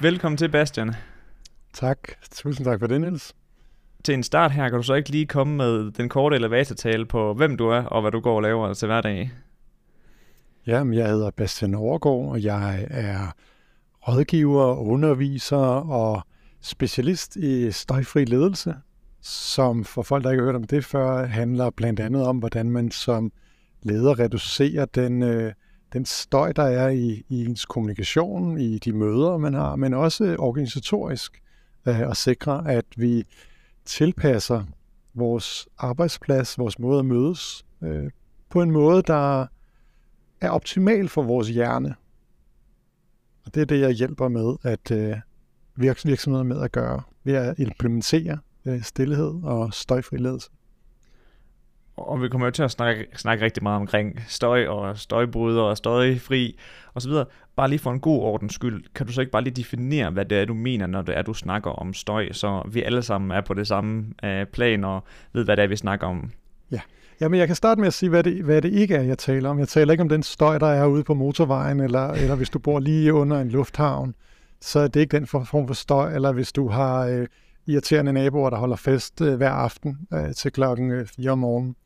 Velkommen til, Bastian. Tak. Tusind tak for det, Niels. Til en start her, kan du så ikke lige komme med den korte elevatortale på, hvem du er og hvad du går og laver til hverdag? Jamen, jeg hedder Bastian Overgaard, og jeg er rådgiver, underviser og specialist i støjfri ledelse, som for folk, der ikke har hørt om det før, handler blandt andet om, hvordan man som leder reducerer den, øh, den støj, der er i, i ens kommunikation, i de møder, man har, men også organisatorisk, øh, og sikre, at vi tilpasser vores arbejdsplads, vores måde at mødes, øh, på en måde, der er optimal for vores hjerne. Og det er det, jeg hjælper med at øh, virksomheder med at gøre, ved at implementere øh, stillhed og støjfri ledelse. Og vi kommer jo til at snakke, snakke rigtig meget omkring støj og støjbryder og støjfri osv. Bare lige for en god ordens skyld, kan du så ikke bare lige definere, hvad det er, du mener, når det er, du snakker om støj, så vi alle sammen er på det samme øh, plan og ved, hvad det er, vi snakker om? Ja, Jamen, jeg kan starte med at sige, hvad det, hvad det ikke er, jeg taler om. Jeg taler ikke om den støj, der er ude på motorvejen, eller, eller hvis du bor lige under en lufthavn, så er det ikke den form for støj, eller hvis du har øh, irriterende naboer, der holder fest øh, hver aften øh, til klokken øh, 4 om morgenen.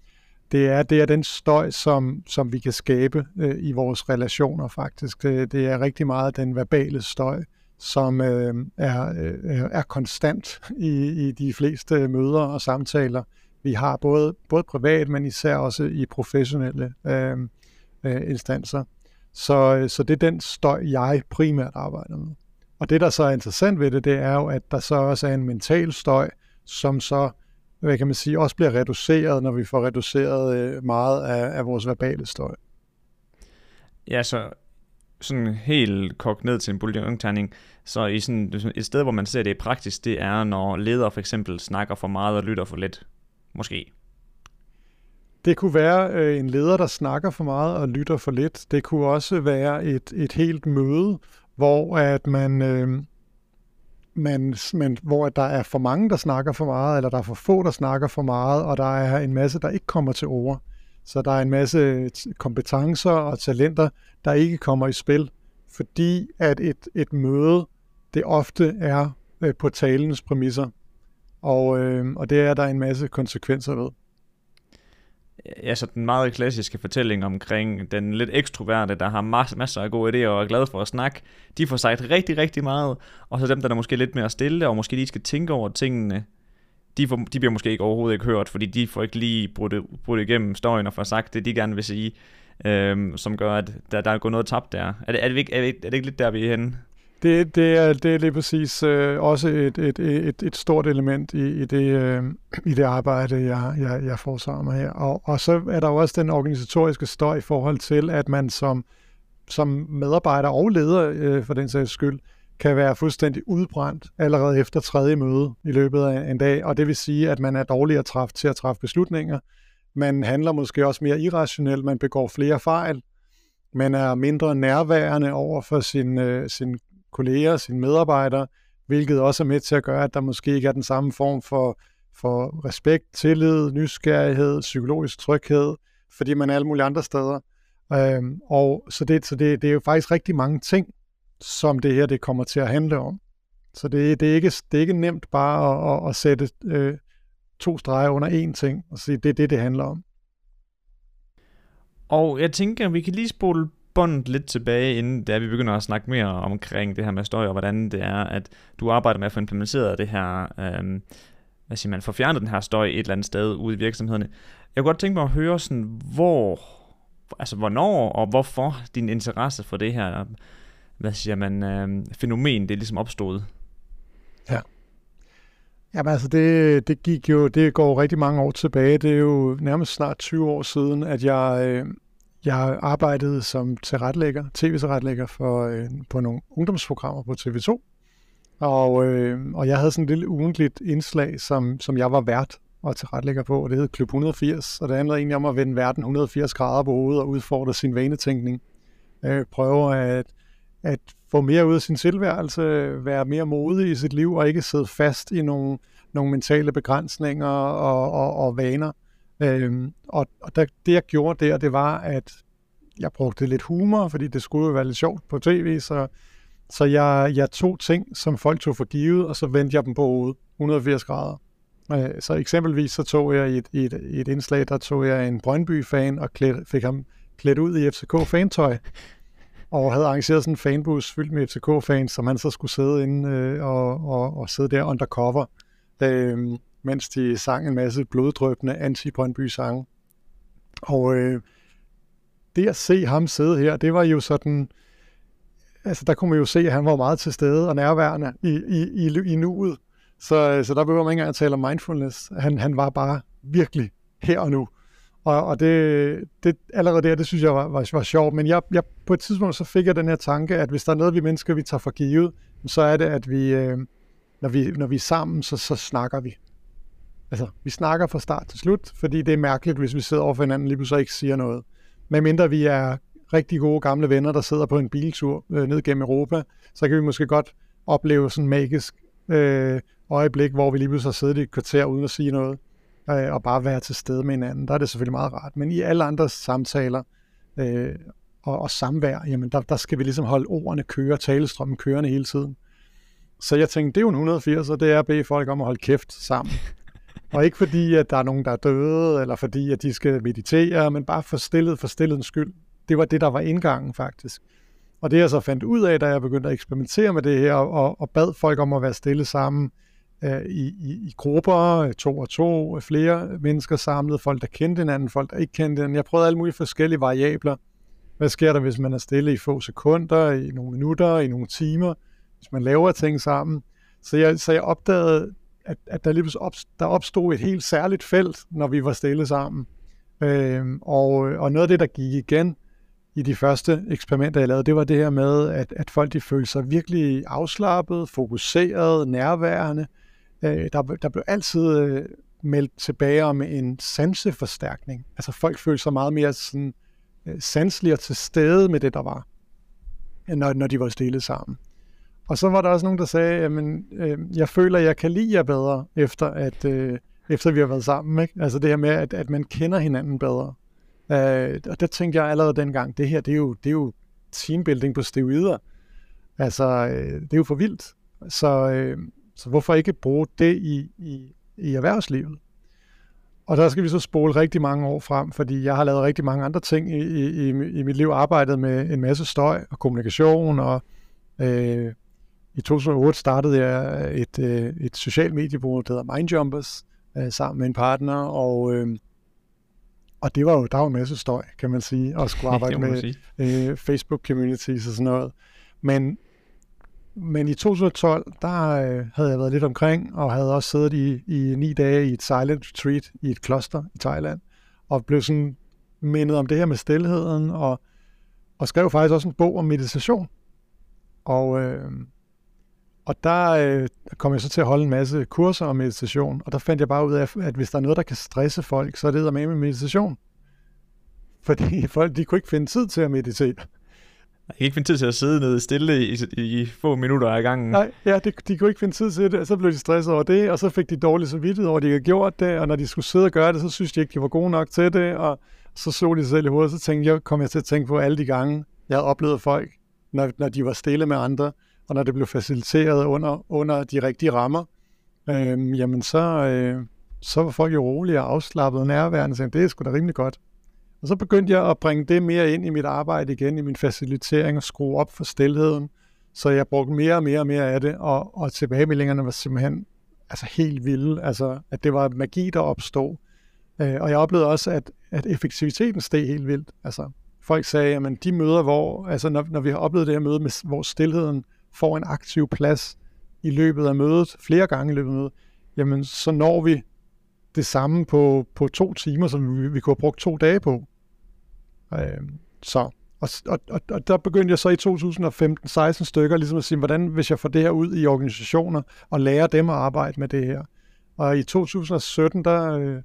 Det er, det er den støj, som, som vi kan skabe øh, i vores relationer faktisk. Det, det er rigtig meget den verbale støj, som øh, er, øh, er konstant i, i de fleste øh, møder og samtaler vi har både, både privat, men især også i professionelle øh, øh, instanser. Så, øh, så det er den støj, jeg primært arbejder med. Og det, der så er interessant ved det, det er jo, at der så også er en mental støj, som så, hvad kan man sige, også bliver reduceret, når vi får reduceret øh, meget af, af vores verbale støj. Ja, så sådan helt kogt ned til en bouillonterning, så i sådan et sted, hvor man ser det i praksis, det er, når ledere for eksempel snakker for meget og lytter for lidt. Måske. Det kunne være øh, en leder, der snakker for meget og lytter for lidt. Det kunne også være et, et helt møde, hvor at man, øh, man, man, hvor der er for mange, der snakker for meget, eller der er for få, der snakker for meget, og der er en masse, der ikke kommer til ord. Så der er en masse kompetencer og talenter, der ikke kommer i spil, fordi at et, et møde, det ofte er øh, på talens præmisser. Og, øh, og det er der en masse konsekvenser ved. Ja, så den meget klassiske fortælling omkring den lidt ekstroverte, der har masser, masser af gode idéer og er glad for at snakke, de får sagt rigtig, rigtig meget, og så dem, der er måske lidt mere stille, og måske lige skal tænke over tingene, de, får, de bliver måske ikke overhovedet ikke hørt, fordi de får ikke lige brudt, brudt igennem støjen og får sagt det, de gerne vil sige, øhm, som gør, at der, der er gået noget tabt der. Er det, er, det ikke, er, det, er det ikke lidt der, vi er henne? Det, det, er, det er lige præcis øh, også et, et, et, et stort element i, i, det, øh, i det arbejde, jeg, jeg, jeg får mig her. Og, og så er der jo også den organisatoriske støj i forhold til, at man som, som medarbejder og leder, øh, for den sags skyld, kan være fuldstændig udbrændt allerede efter tredje møde i løbet af en dag. Og det vil sige, at man er dårligere træft til at træffe beslutninger. Man handler måske også mere irrationelt, man begår flere fejl, man er mindre nærværende over for sin, øh, sin kolleger, sine medarbejdere, hvilket også er med til at gøre, at der måske ikke er den samme form for, for respekt, tillid, nysgerrighed, psykologisk tryghed, fordi man er alle mulige andre steder. Øhm, og så det, så det, det er jo faktisk rigtig mange ting, som det her det kommer til at handle om. Så det, det, er, ikke, det er ikke nemt bare at, at, at sætte øh, to streger under én ting og sige, det er det, det handler om. Og jeg tænker, at vi kan lige spole båndet lidt tilbage, inden da vi begynder at snakke mere omkring det her med støj, og hvordan det er, at du arbejder med at få implementeret det her, øh, hvad siger man, få fjernet den her støj et eller andet sted ude i virksomhederne. Jeg kunne godt tænke mig at høre sådan, hvor, altså hvornår og hvorfor din interesse for det her, hvad siger man, øh, fænomen, det er ligesom opstået. Ja. Jamen altså, det, det gik jo, det går rigtig mange år tilbage. Det er jo nærmest snart 20 år siden, at jeg, øh, jeg arbejdede som tilretlægger, tv-tilretlægger for, øh, på nogle ungdomsprogrammer på TV2. Og, øh, og jeg havde sådan et lille ugentligt indslag, som, som jeg var vært og tilretlægger på, og det hed Klub 180, og det handlede egentlig om at vende verden 180 grader på hovedet og udfordre sin vanetænkning. Øh, prøve at, at få mere ud af sin tilværelse, være mere modig i sit liv og ikke sidde fast i nogle, nogle mentale begrænsninger og, og, og vaner. Øhm, og og der, det jeg gjorde der, det var, at jeg brugte lidt humor, fordi det skulle jo være lidt sjovt på tv, så Så jeg, jeg tog ting, som folk tog for givet, og så vendte jeg dem på hovedet, 180 grader. Øh, så eksempelvis så tog jeg i et, i et, i et indslag, der tog jeg en Brøndby-fan og klæd, fik ham klædt ud i FCK-fantøj, og havde arrangeret sådan en fanbus fyldt med FCK-fans, som han så skulle sidde inde øh, og, og, og sidde der undercover, øh, mens de sang en masse bloddrøbende anti-Brøndby-sange. Og øh, det at se ham sidde her, det var jo sådan, altså der kunne man jo se, at han var meget til stede og nærværende i, i, i, i nuet. Så, øh, så der behøver man ikke engang at tale om mindfulness. Han, han var bare virkelig her og nu. Og, og det, det, allerede der, det synes jeg var, var, var sjovt. Men jeg, jeg, på et tidspunkt så fik jeg den her tanke, at hvis der er noget, vi mennesker, vi tager for givet, så er det, at vi, øh, når, vi når vi er sammen, så, så snakker vi. Altså, vi snakker fra start til slut, fordi det er mærkeligt, hvis vi sidder over for hinanden, lige pludselig ikke siger noget. Men mindre vi er rigtig gode gamle venner, der sidder på en biltur øh, ned gennem Europa, så kan vi måske godt opleve sådan en magisk øh, øjeblik, hvor vi lige pludselig har siddet i et kvarter uden at sige noget, øh, og bare være til stede med hinanden. Der er det selvfølgelig meget rart. Men i alle andre samtaler øh, og, og samvær, jamen der, der skal vi ligesom holde ordene køre, talestrømmen kørende hele tiden. Så jeg tænkte, det er jo en 180, og det er at bede folk om at holde kæft sammen. Og ikke fordi, at der er nogen, der er døde, eller fordi, at de skal meditere, men bare for stillet for stillets skyld. Det var det, der var indgangen faktisk. Og det jeg så fandt ud af, da jeg begyndte at eksperimentere med det her, og, og bad folk om at være stille sammen øh, i, i, i grupper, to og to, flere mennesker samlet, folk der kendte hinanden, folk der ikke kendte hinanden. Jeg prøvede alle mulige forskellige variabler. Hvad sker der, hvis man er stille i få sekunder, i nogle minutter, i nogle timer, hvis man laver ting sammen? Så jeg, så jeg opdagede at, at der lige op, der opstod et helt særligt felt, når vi var stille sammen. Øhm, og, og noget af det, der gik igen i de første eksperimenter, jeg lavede, det var det her med, at, at folk de følte sig virkelig afslappet, fokuseret, nærværende. Øh, der, der blev altid øh, meldt tilbage om en sanseforstærkning. Altså folk følte sig meget mere sådan, øh, sanselige og til stede med det, der var, når, når de var stille sammen. Og så var der også nogen, der sagde, at øh, jeg føler, at jeg kan lide jer bedre, efter at øh, efter vi har været sammen. Ikke? Altså det her med, at, at man kender hinanden bedre. Øh, og der tænkte jeg allerede dengang, det her, det er jo, det er jo teambuilding på steroider. Altså, øh, det er jo for vildt. Så, øh, så hvorfor ikke bruge det i, i, i erhvervslivet? Og der skal vi så spole rigtig mange år frem, fordi jeg har lavet rigtig mange andre ting i, i, i mit liv, arbejdet med en masse støj og kommunikation og øh, i 2008 startede jeg et, øh, et socialt mediebureau, der hedder Mindjumpers, øh, sammen med en partner, og, øh, og det var jo, der var en masse støj, kan man sige, at skulle arbejde med øh, Facebook-communities og sådan noget. Men, men i 2012, der øh, havde jeg været lidt omkring, og havde også siddet i, i ni dage i et silent retreat i et kloster i Thailand, og blev sådan mindet om det her med stillheden, og, og skrev faktisk også en bog om meditation. Og, øh, og der øh, kom jeg så til at holde en masse kurser om meditation, og der fandt jeg bare ud af, at hvis der er noget, der kan stresse folk, så er det der med meditation. Fordi folk, de kunne ikke finde tid til at meditere. Jeg kan ikke finde tid til at sidde nede stille i, i, i få minutter ad gangen. Nej, ja, de, de kunne ikke finde tid til det, og så blev de stresset over det, og så fik de dårligt så vidt over, at de havde gjort det, og når de skulle sidde og gøre det, så synes de ikke, de var gode nok til det, og så så de sig selv i hovedet, så tænkte jeg, kom jeg til at tænke på alle de gange, jeg havde oplevet folk, når, når de var stille med andre, og når det blev faciliteret under, under de rigtige rammer, øh, jamen så, øh, så var folk jo rolige og afslappede nærværende, og det er sgu da rimelig godt. Og så begyndte jeg at bringe det mere ind i mit arbejde igen, i min facilitering og skrue op for stillheden, så jeg brugte mere og mere og mere af det, og, og tilbagemeldingerne var simpelthen altså helt vilde, altså at det var magi, der opstod. Øh, og jeg oplevede også, at, at effektiviteten steg helt vildt. Altså, folk sagde, at de møder, hvor, altså når, når vi har oplevet det her møde, med, hvor stillheden får en aktiv plads i løbet af mødet, flere gange i løbet af mødet, jamen så når vi det samme på, på to timer, som vi, vi kunne have brugt to dage på. Øh, så, og, og, og, der begyndte jeg så i 2015-16 stykker ligesom at sige, hvordan hvis jeg får det her ud i organisationer og lærer dem at arbejde med det her. Og i 2017, der, øh,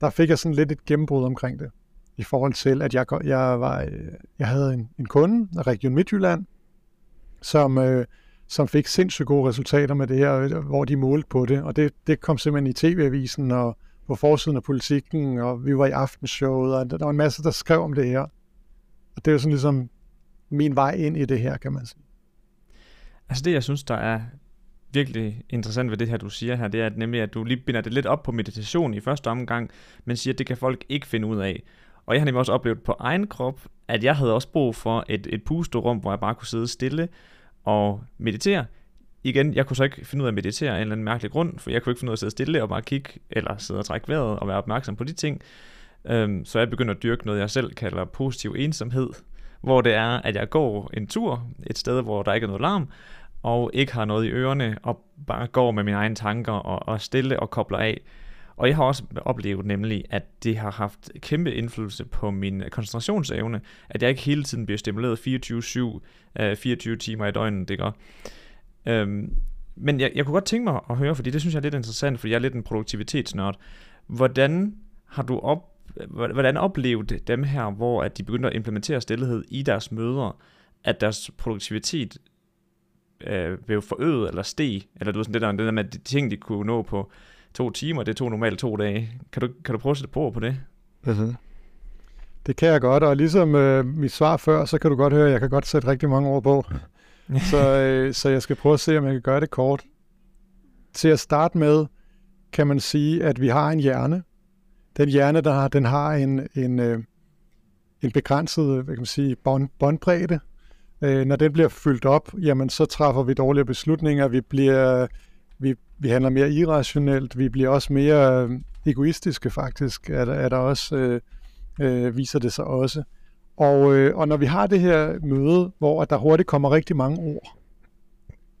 der fik jeg sådan lidt et gennembrud omkring det. I forhold til, at jeg, jeg, var, øh, jeg havde en, en kunde af Region Midtjylland, som, øh, som fik sindssygt gode resultater med det her, øh, hvor de målte på det. Og det, det kom simpelthen i tv-avisen og på forsiden af politikken, og vi var i aftenshowet, og der var en masse, der skrev om det her. Og det er jo sådan ligesom min vej ind i det her, kan man sige. Altså det, jeg synes, der er virkelig interessant ved det her, du siger her, det er at nemlig, at du lige binder det lidt op på meditation i første omgang, men siger, at det kan folk ikke finde ud af. Og jeg har nemlig også oplevet på egen krop, at jeg havde også brug for et, et pusterum, hvor jeg bare kunne sidde stille og meditere. Igen, jeg kunne så ikke finde ud af at meditere af en eller anden mærkelig grund, for jeg kunne ikke finde ud af at sidde stille og bare kigge, eller sidde og trække vejret og være opmærksom på de ting. Øhm, så jeg begynder at dyrke noget, jeg selv kalder positiv ensomhed, hvor det er, at jeg går en tur et sted, hvor der ikke er noget larm, og ikke har noget i ørerne, og bare går med mine egne tanker og, og stille og kobler af. Og jeg har også oplevet nemlig, at det har haft kæmpe indflydelse på min koncentrationsevne, at jeg ikke hele tiden bliver stimuleret 24-7, 24 øh, timer i døgnet, det gør. Øhm, men jeg, jeg kunne godt tænke mig at høre, fordi det synes jeg er lidt interessant, fordi jeg er lidt en produktivitetsnørd. Hvordan har du op, hvordan oplevede dem her, hvor at de begyndte at implementere stillhed i deres møder, at deres produktivitet øh, blev forøget eller steg, eller du ved sådan det der, det der med de ting, de kunne nå på to timer, det tog normalt to dage. Kan du, kan du prøve at sætte på på det? Mm-hmm. Det kan jeg godt, og ligesom øh, mit svar før, så kan du godt høre, at jeg kan godt sætte rigtig mange ord på. så, øh, så jeg skal prøve at se, om jeg kan gøre det kort. Til at starte med, kan man sige, at vi har en hjerne. Den hjerne, der har, den har en, en, øh, en begrænset hvad kan man sige, bond, bondbredde. Øh, når den bliver fyldt op, jamen så træffer vi dårlige beslutninger, vi bliver vi, handler mere irrationelt, vi bliver også mere øh, egoistiske faktisk, er der, er der også, øh, øh, viser det sig også. Og, øh, og når vi har det her møde, hvor der hurtigt kommer rigtig mange ord,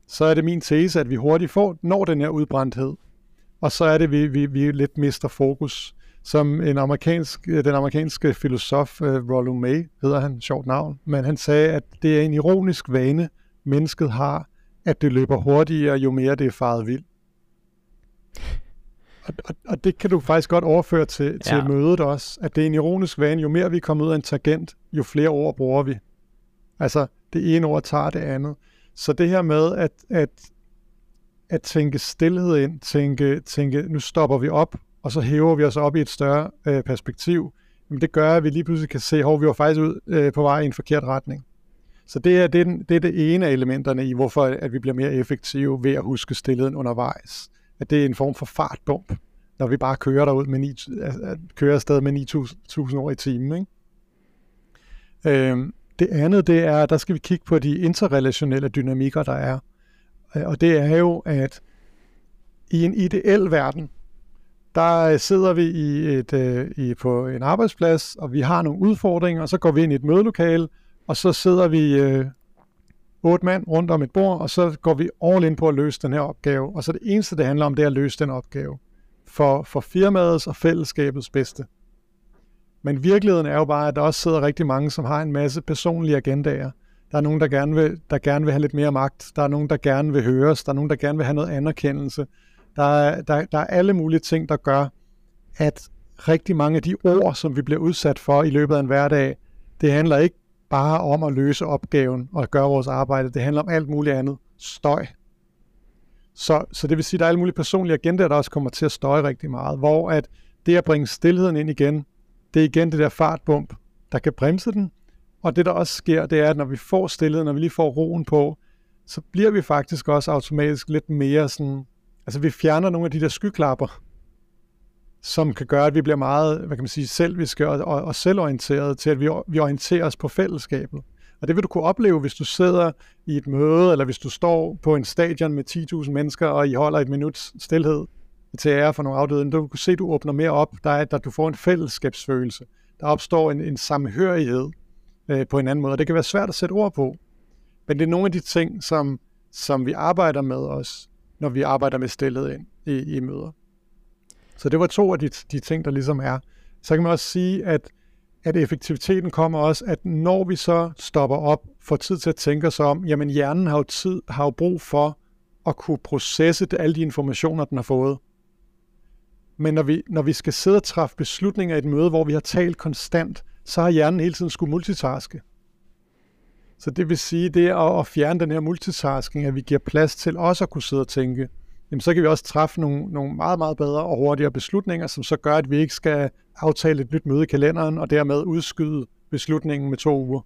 så er det min tese, at vi hurtigt får, når den her udbrændthed. Og så er det, vi, vi, vi lidt mister fokus. Som en amerikansk, den amerikanske filosof uh, Rollo May, hedder han, sjovt navn, men han sagde, at det er en ironisk vane, mennesket har, at det løber hurtigere, jo mere det er faret vild. Og, og, og det kan du faktisk godt overføre til, til ja. mødet også, at det er en ironisk vane, jo mere vi kommer ud af en tangent, jo flere ord bruger vi. Altså, det ene ord tager det andet. Så det her med at, at, at tænke stillhed ind, tænke, tænke, nu stopper vi op, og så hæver vi os op i et større øh, perspektiv, jamen det gør, at vi lige pludselig kan se, hvor vi var faktisk ud øh, på vej i en forkert retning. Så det er, det, er den, det er det ene af elementerne i, hvorfor at vi bliver mere effektive ved at huske stillheden undervejs. At det er en form for fartbump, når vi bare kører derud med 9, kører afsted med 9.000 år i timen. Ikke? Øhm, det andet, det er, der skal vi kigge på de interrelationelle dynamikker, der er. Øh, og det er jo, at i en ideel verden, der sidder vi i et, øh, i, på en arbejdsplads, og vi har nogle udfordringer, og så går vi ind i et mødelokale, og så sidder vi øh, otte mand rundt om et bord, og så går vi all in på at løse den her opgave. Og så det eneste, det handler om, det er at løse den opgave. For, for firmaets og fællesskabets bedste. Men virkeligheden er jo bare, at der også sidder rigtig mange, som har en masse personlige agendaer. Der er nogen, der gerne, vil, der gerne vil have lidt mere magt. Der er nogen, der gerne vil høres. Der er nogen, der gerne vil have noget anerkendelse. Der er, der, der er alle mulige ting, der gør, at rigtig mange af de ord, som vi bliver udsat for i løbet af en hverdag, det handler ikke bare om at løse opgaven og gøre vores arbejde. Det handler om alt muligt andet. Støj. Så, så det vil sige, at der er alle mulige personlige agendaer, der også kommer til at støje rigtig meget. Hvor at det at bringe stillheden ind igen, det er igen det der fartbump, der kan bremse den. Og det der også sker, det er, at når vi får stillheden, når vi lige får roen på, så bliver vi faktisk også automatisk lidt mere sådan, altså vi fjerner nogle af de der skyklapper, som kan gøre, at vi bliver meget, hvad kan man sige, selviske og, og, og selvorienterede til, at vi, vi orienterer os på fællesskabet. Og det vil du kunne opleve, hvis du sidder i et møde, eller hvis du står på en stadion med 10.000 mennesker, og I holder et minuts stillhed til ære for nogle afdøde. Du kan se, at du åbner mere op, der er, at du får en fællesskabsfølelse. Der opstår en, en samhørighed øh, på en anden måde, og det kan være svært at sætte ord på. Men det er nogle af de ting, som, som vi arbejder med os, når vi arbejder med stillhed ind i, i møder. Så det var to af de, de ting, der ligesom er. Så kan man også sige, at, at effektiviteten kommer også, at når vi så stopper op, får tid til at tænke os om, jamen hjernen har jo, tid, har jo brug for at kunne processe alle de informationer, den har fået. Men når vi, når vi skal sidde og træffe beslutninger i et møde, hvor vi har talt konstant, så har hjernen hele tiden skulle multitaske. Så det vil sige, det er at fjerne den her multitasking, at vi giver plads til også at kunne sidde og tænke, jamen så kan vi også træffe nogle, nogle meget, meget bedre og hurtigere beslutninger, som så gør, at vi ikke skal aftale et nyt møde i kalenderen, og dermed udskyde beslutningen med to uger.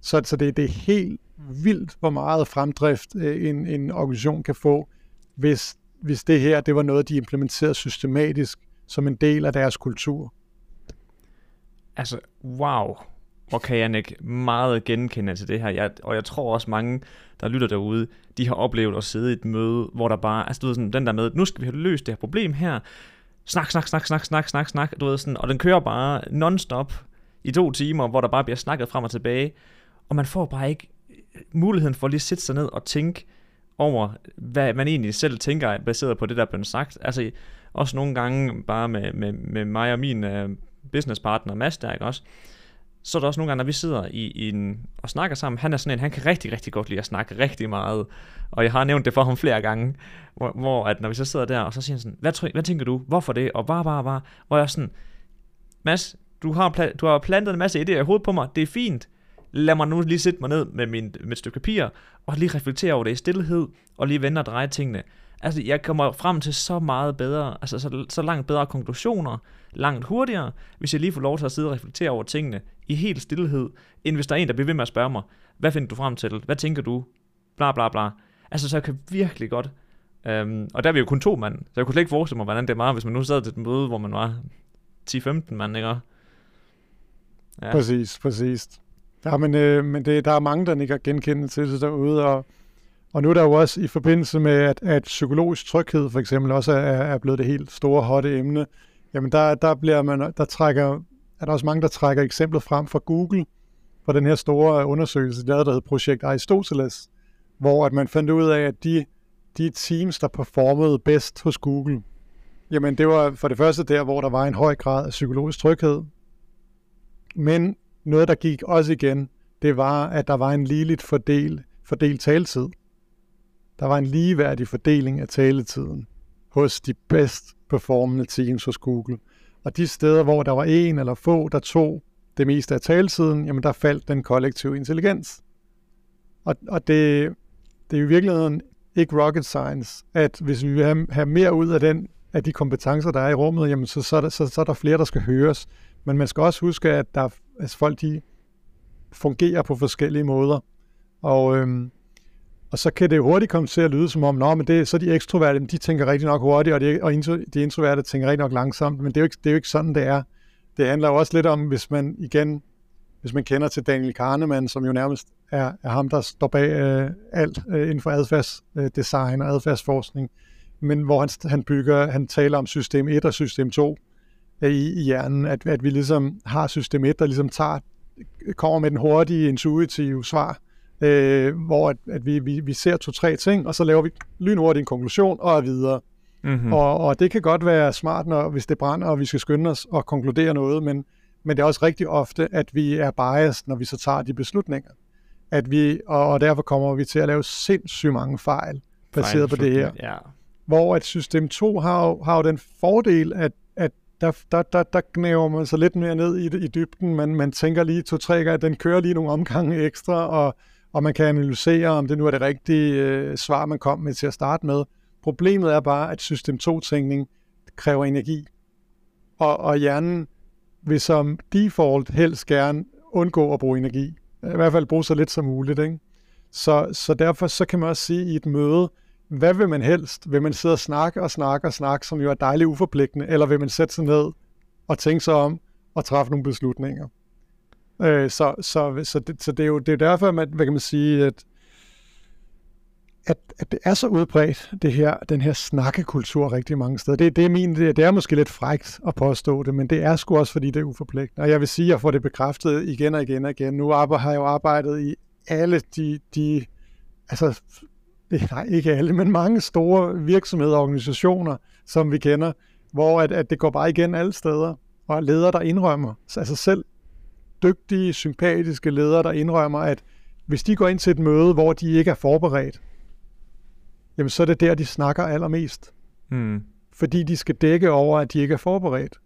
Så, så det, det er helt vildt, hvor meget fremdrift øh, en, en organisation kan få, hvis, hvis det her det var noget, de implementerede systematisk som en del af deres kultur. Altså, wow, og kan jeg ikke meget genkende til det her. Jeg, og jeg tror også mange, der lytter derude, de har oplevet at sidde i et møde, hvor der bare, altså du ved sådan, den der med, nu skal vi have løst det her problem her, snak, snak, snak, snak, snak, snak, snak, du ved sådan, og den kører bare non-stop i to timer, hvor der bare bliver snakket frem og tilbage, og man får bare ikke øh, muligheden for at lige sætte sig ned og tænke over, hvad man egentlig selv tænker, baseret på det, der er blevet sagt. Altså, også nogle gange bare med, med, med mig og min uh, businesspartner, Mads, der, ikke også? Så er der også nogle gange, når vi sidder i, i en, og snakker sammen, han er sådan en, han kan rigtig, rigtig godt lide at snakke rigtig meget. Og jeg har nævnt det for ham flere gange, hvor, hvor at når vi så sidder der, og så siger han sådan, hvad, tror, hvad tænker du, hvorfor det, og bare, bare, bare, hvor jeg er sådan, Mads, du har, du har plantet en masse idéer i hovedet på mig, det er fint, lad mig nu lige sætte mig ned med, min, med et stykke papir, og lige reflektere over det i stillhed, og lige vende og dreje tingene. Altså, jeg kommer frem til så meget bedre, altså så, så langt bedre konklusioner, langt hurtigere, hvis jeg lige får lov til at sidde og reflektere over tingene i helt stillhed, end hvis der er en, der bliver ved med at spørge mig, hvad finder du frem til? Hvad tænker du? Bla bla bla. Altså, så jeg kan virkelig godt Øhm, og der er vi jo kun to mand, så jeg kunne slet ikke forestille mig, hvordan det var, hvis man nu sad til et møde, hvor man var 10-15 mand, ikke? Ja. Præcis, præcis. Ja, men, øh, men det, der er mange, der ikke har genkendt til det derude, og, og nu er der jo også i forbindelse med, at, at psykologisk tryghed for eksempel også er, er blevet det helt store, hotte emne, jamen der, der, bliver man, der trækker, er der også mange, der trækker eksemplet frem fra Google, for den her store undersøgelse, der hedder Projekt Aristoteles, hvor at man fandt ud af, at de, de teams, der performede bedst hos Google, jamen det var for det første der, hvor der var en høj grad af psykologisk tryghed, men noget, der gik også igen, det var, at der var en ligeligt fordel, fordelt taltid. Der var en ligeværdig fordeling af taletiden hos de bedst performende teams hos Google. Og de steder, hvor der var en eller få, der tog det meste af taletiden, jamen der faldt den kollektive intelligens. Og, og det, det er i virkeligheden ikke rocket science, at hvis vi vil have, have mere ud af den af de kompetencer, der er i rummet, jamen så, så, er der, så, så er der flere, der skal høres. Men man skal også huske, at der, altså folk de fungerer på forskellige måder. Og, øhm, og så kan det hurtigt komme til at lyde som om, Nå, men det, så de ekstroverte, de tænker rigtig nok hurtigt, og de, og de introverte tænker rigtig nok langsomt, men det er, jo ikke, det er jo ikke sådan, det er. Det handler jo også lidt om, hvis man igen, hvis man kender til Daniel Kahneman, som jo nærmest er, er ham, der står bag øh, alt øh, inden for adfærdsdesign øh, og adfærdsforskning, men hvor han, han bygger, han taler om system 1 og system 2, øh, i, i hjernen, at, at vi ligesom har system 1, der ligesom tager, kommer med den hurtige, intuitive svar, øh, hvor at, at vi, vi, vi ser to-tre ting, og så laver vi lynhurtigt en konklusion og er videre. Mm-hmm. Og, og det kan godt være smart, når, hvis det brænder, og vi skal skynde os og konkludere noget, men, men det er også rigtig ofte, at vi er biased, når vi så tager de beslutninger. At vi, og, og derfor kommer vi til at lave sindssygt mange fejl, baseret på det her. Ja. Hvor at system 2 har jo, har jo den fordel, at der, der, der, der knæver man sig lidt mere ned i, i dybden. Man, man tænker lige to-tre gange, at den kører lige nogle omgange ekstra, og, og man kan analysere, om det nu er det rigtige øh, svar, man kom med til at starte med. Problemet er bare, at system 2-tænkning kræver energi. Og, og hjernen vil som default helst gerne undgå at bruge energi. I hvert fald bruge så lidt som muligt. Ikke? Så, så derfor så kan man også sige i et møde, hvad vil man helst? Vil man sidde og snakke og snakke og snakke, som jo er dejligt uforpligtende, eller vil man sætte sig ned og tænke sig om og træffe nogle beslutninger? Øh, så, så, så, det, så det er jo det er derfor, man, hvad kan man sige, at, at, at det er så udbredt, det her, den her snakkekultur rigtig mange steder. Det, det, er min, det, det er måske lidt frægt at påstå det, men det er sgu også, fordi det er uforpligtende. Og jeg vil sige, at jeg får det bekræftet igen og igen og igen. Nu har jeg jo arbejdet i alle de, de altså nej, ikke alle, men mange store virksomheder og organisationer, som vi kender, hvor at, at det går bare igen alle steder, og ledere, der indrømmer, altså selv dygtige, sympatiske ledere, der indrømmer, at hvis de går ind til et møde, hvor de ikke er forberedt, jamen så er det der, de snakker allermest. Hmm. Fordi de skal dække over, at de ikke er forberedt.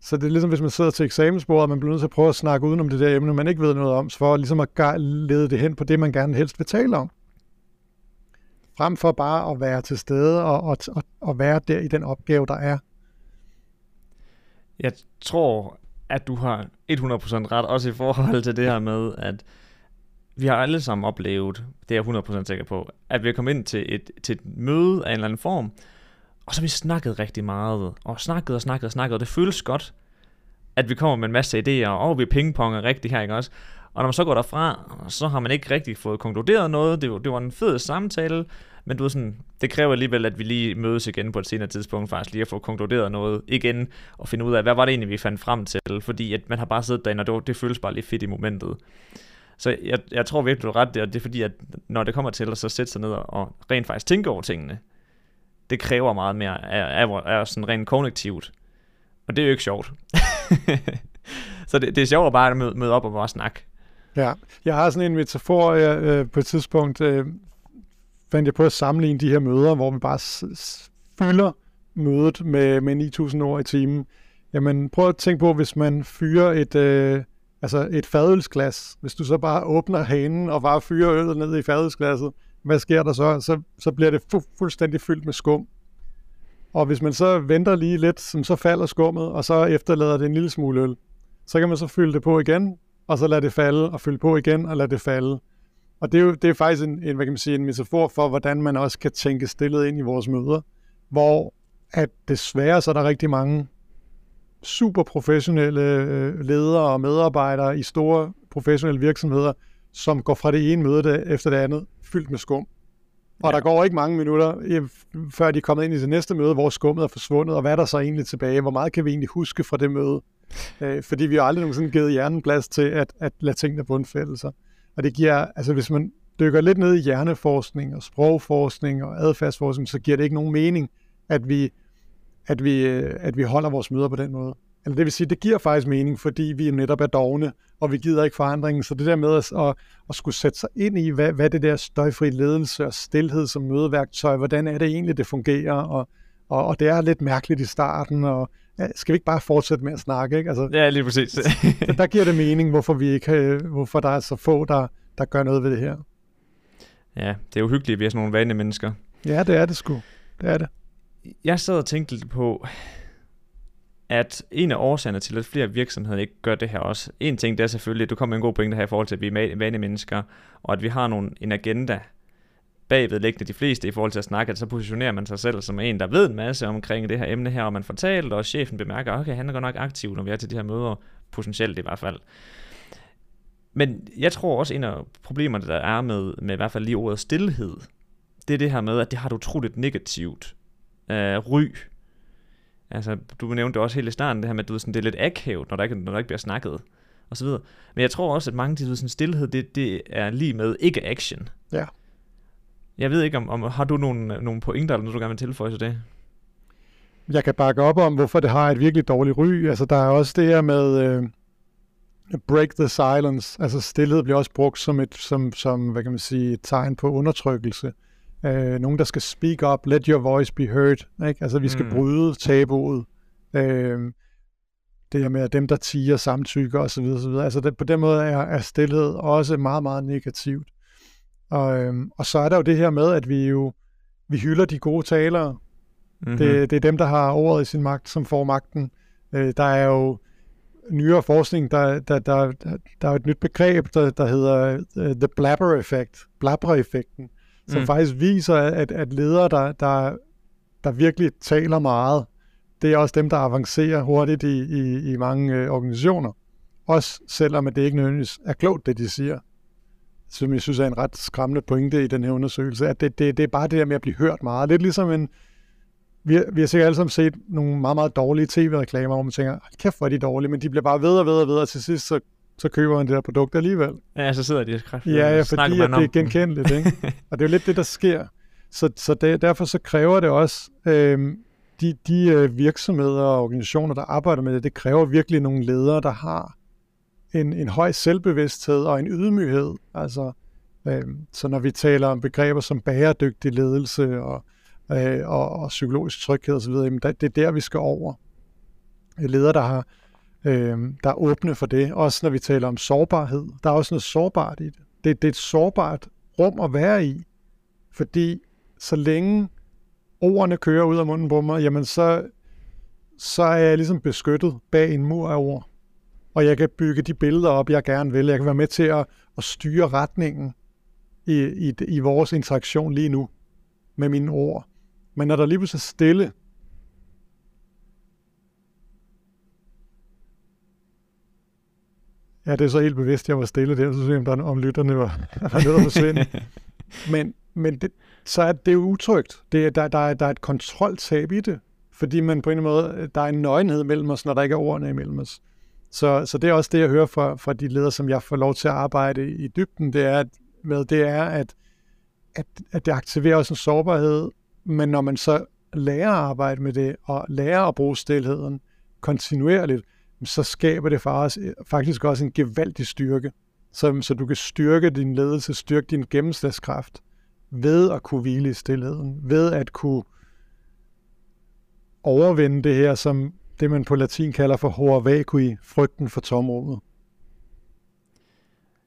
Så det er ligesom, hvis man sidder til eksamensbordet, og man bliver nødt til at prøve at snakke udenom det der emne, man ikke ved noget om, for ligesom at lede det hen på det, man gerne helst vil tale om frem for bare at være til stede og, og, og være der i den opgave, der er. Jeg tror, at du har 100% ret, også i forhold til det her med, at vi har alle sammen oplevet, det er jeg 100% sikker på, at vi er kommet ind til et, til et møde af en eller anden form, og så har vi snakket rigtig meget, og snakket og snakket og snakket, og det føles godt, at vi kommer med en masse idéer, og vi pingponger rigtig her, ikke også? Og når man så går derfra, så har man ikke rigtig fået konkluderet noget. Det, det var en fed samtale, men du ved sådan, det kræver alligevel, at vi lige mødes igen på et senere tidspunkt, faktisk lige at få konkluderet noget igen, og finde ud af, hvad var det egentlig, vi fandt frem til, fordi at man har bare siddet derinde, og det, det føles bare lidt fedt i momentet. Så jeg, jeg tror virkelig, du er ret der, det er fordi, at når det kommer til at så sætte sig ned og rent faktisk tænke over tingene, det kræver meget mere af, af, af sådan rent kognitivt. Og det er jo ikke sjovt. så det, det er sjovt at bare møde, møde op og bare snakke. Ja, jeg har sådan en metafor, øh, på et tidspunkt øh, fandt jeg på at sammenligne de her møder, hvor man bare fylder mødet med, med 9.000 ord i timen. Jamen, prøv at tænke på, hvis man fyrer et, øh, altså et fadølsglas. Hvis du så bare åbner hanen og bare fyrer øllet ned i fadølsglasset, hvad sker der så? Så, så bliver det fu- fuldstændig fyldt med skum. Og hvis man så venter lige lidt, så falder skummet, og så efterlader det en lille smule øl. Så kan man så fylde det på igen, og så lade det falde, og fylde på igen, og lade det falde. Og det er jo det er faktisk en, en, hvad kan man sige, en metafor for, hvordan man også kan tænke stillet ind i vores møder, hvor at desværre så er der rigtig mange super professionelle øh, ledere og medarbejdere i store professionelle virksomheder, som går fra det ene møde efter det andet, fyldt med skum. Og ja. der går ikke mange minutter, før de er kommet ind i det næste møde, hvor skummet er forsvundet, og hvad er der så egentlig tilbage? Hvor meget kan vi egentlig huske fra det møde? Øh, fordi vi har aldrig nogensinde givet hjernen plads til at, at lade tingene bundfælde sig. Og det giver, altså hvis man dykker lidt ned i hjerneforskning og sprogforskning og adfærdsforskning, så giver det ikke nogen mening, at vi, at vi, øh, at vi holder vores møder på den måde. Eller det vil sige, det giver faktisk mening, fordi vi netop er dogne, og vi gider ikke forandringen. Så det der med at, at, at skulle sætte sig ind i, hvad, hvad det der støjfri ledelse og stillhed som mødeværktøj, hvordan er det egentlig, det fungerer, og, og, og det er lidt mærkeligt i starten, og ja, skal vi ikke bare fortsætte med at snakke? Ikke? Altså, ja, lige præcis. der, der giver det mening, hvorfor, vi ikke, hvorfor der er så få, der, der gør noget ved det her. Ja, det er jo hyggeligt, at vi er sådan nogle vane mennesker. Ja, det er det sgu. Det er det. Jeg sad og tænkte lidt på, at en af årsagerne til, at flere virksomheder ikke gør det her også, en ting det er selvfølgelig, at du kommer med en god pointe her i forhold til, at vi er vane mennesker, og at vi har nogle, en agenda, bagvedliggende de fleste i forhold til at snakke, at så positionerer man sig selv som en, der ved en masse omkring det her emne her, og man fortæller, og chefen bemærker, okay, han er godt nok aktiv, når vi er til de her møder, potentielt i hvert fald. Men jeg tror også, en af problemerne, der er med, med i hvert fald lige ordet stillhed, det er det her med, at det har et utroligt negativt øh, ry. Altså, du nævnte også helt i starten det her med, at du ved, sådan, det er lidt akavet, når der ikke, når der ikke bliver snakket, og så videre. Men jeg tror også, at mange af de sådan, stillhed, det, det er lige med ikke action. Ja. Jeg ved ikke, om, om har du nogle, nogle pointer, eller noget, du gerne vil tilføje til det? Jeg kan bakke op om, hvorfor det har et virkelig dårligt ry. Altså, der er også det her med øh, break the silence. Altså, stillhed bliver også brugt som et, som, som, hvad kan man sige, et tegn på undertrykkelse. Øh, nogen, der skal speak up, let your voice be heard. Ikke? Altså, vi skal mm. bryde tabuet. Øh, det her med, at dem, der tiger, samtykker osv. osv. Altså, det, på den måde er, er stillhed også meget, meget negativt. Og, øhm, og så er der jo det her med, at vi jo vi hylder de gode talere. Mm-hmm. Det, det er dem, der har ordet i sin magt, som får magten. Øh, der er jo nyere forskning, der, der, der, der er et nyt begreb, der, der hedder uh, the blabber effect, blabber-effekten, som mm. faktisk viser, at, at ledere, der, der, der virkelig taler meget, det er også dem, der avancerer hurtigt i, i, i mange øh, organisationer. Også selvom at det ikke nødvendigvis er klogt, det de siger som jeg synes er en ret skræmmende pointe i den her undersøgelse, at det, det, det er bare det der med at blive hørt meget. Lidt ligesom en, vi har, vi har sikkert alle sammen set nogle meget, meget dårlige tv-reklamer, hvor man tænker, kæft hvor er de dårlige, men de bliver bare ved og ved og ved, og til sidst så, så køber man det der produkt alligevel. Ja, så sidder de og Ja, ja, fordi at det er genkendeligt, ikke? og det er jo lidt det, der sker. Så, så det, derfor så kræver det også, øh, de, de øh, virksomheder og organisationer, der arbejder med det, det kræver virkelig nogle ledere, der har en, en høj selvbevidsthed og en ydmyghed. Altså, øh, så når vi taler om begreber som bæredygtig ledelse og, øh, og, og psykologisk tryghed osv., jamen det er der, vi skal over. Ledere, der har øh, der er åbne for det. Også når vi taler om sårbarhed. Der er også noget sårbart i det. Det, det er et sårbart rum at være i, fordi så længe ordene kører ud af munden på mig, jamen så, så er jeg ligesom beskyttet bag en mur af ord og jeg kan bygge de billeder op, jeg gerne vil. Jeg kan være med til at, at styre retningen i, i, i vores interaktion lige nu med mine ord. Men når der lige pludselig er stille, Ja, det er så helt bevidst, jeg var stille der, så synes jeg, om lytterne var, var nødt at forsvinde. men men det, så er det jo utrygt. Det, der, der, er, der er et kontroltab i det, fordi man på en eller anden måde, der er en nøgenhed mellem os, når der ikke er ordene imellem os. Så, så det er også det, jeg hører fra, fra de ledere, som jeg får lov til at arbejde i dybden, det er, med, det er at, at, at det aktiverer også en sårbarhed, men når man så lærer at arbejde med det, og lærer at bruge stillheden kontinuerligt, så skaber det for os, faktisk også en gevaldig styrke. Så, så du kan styrke din ledelse, styrke din gennemslagskraft ved at kunne hvile i stillheden, ved at kunne overvinde det her, som det man på latin kalder for hor vacui, frygten for tomrummet.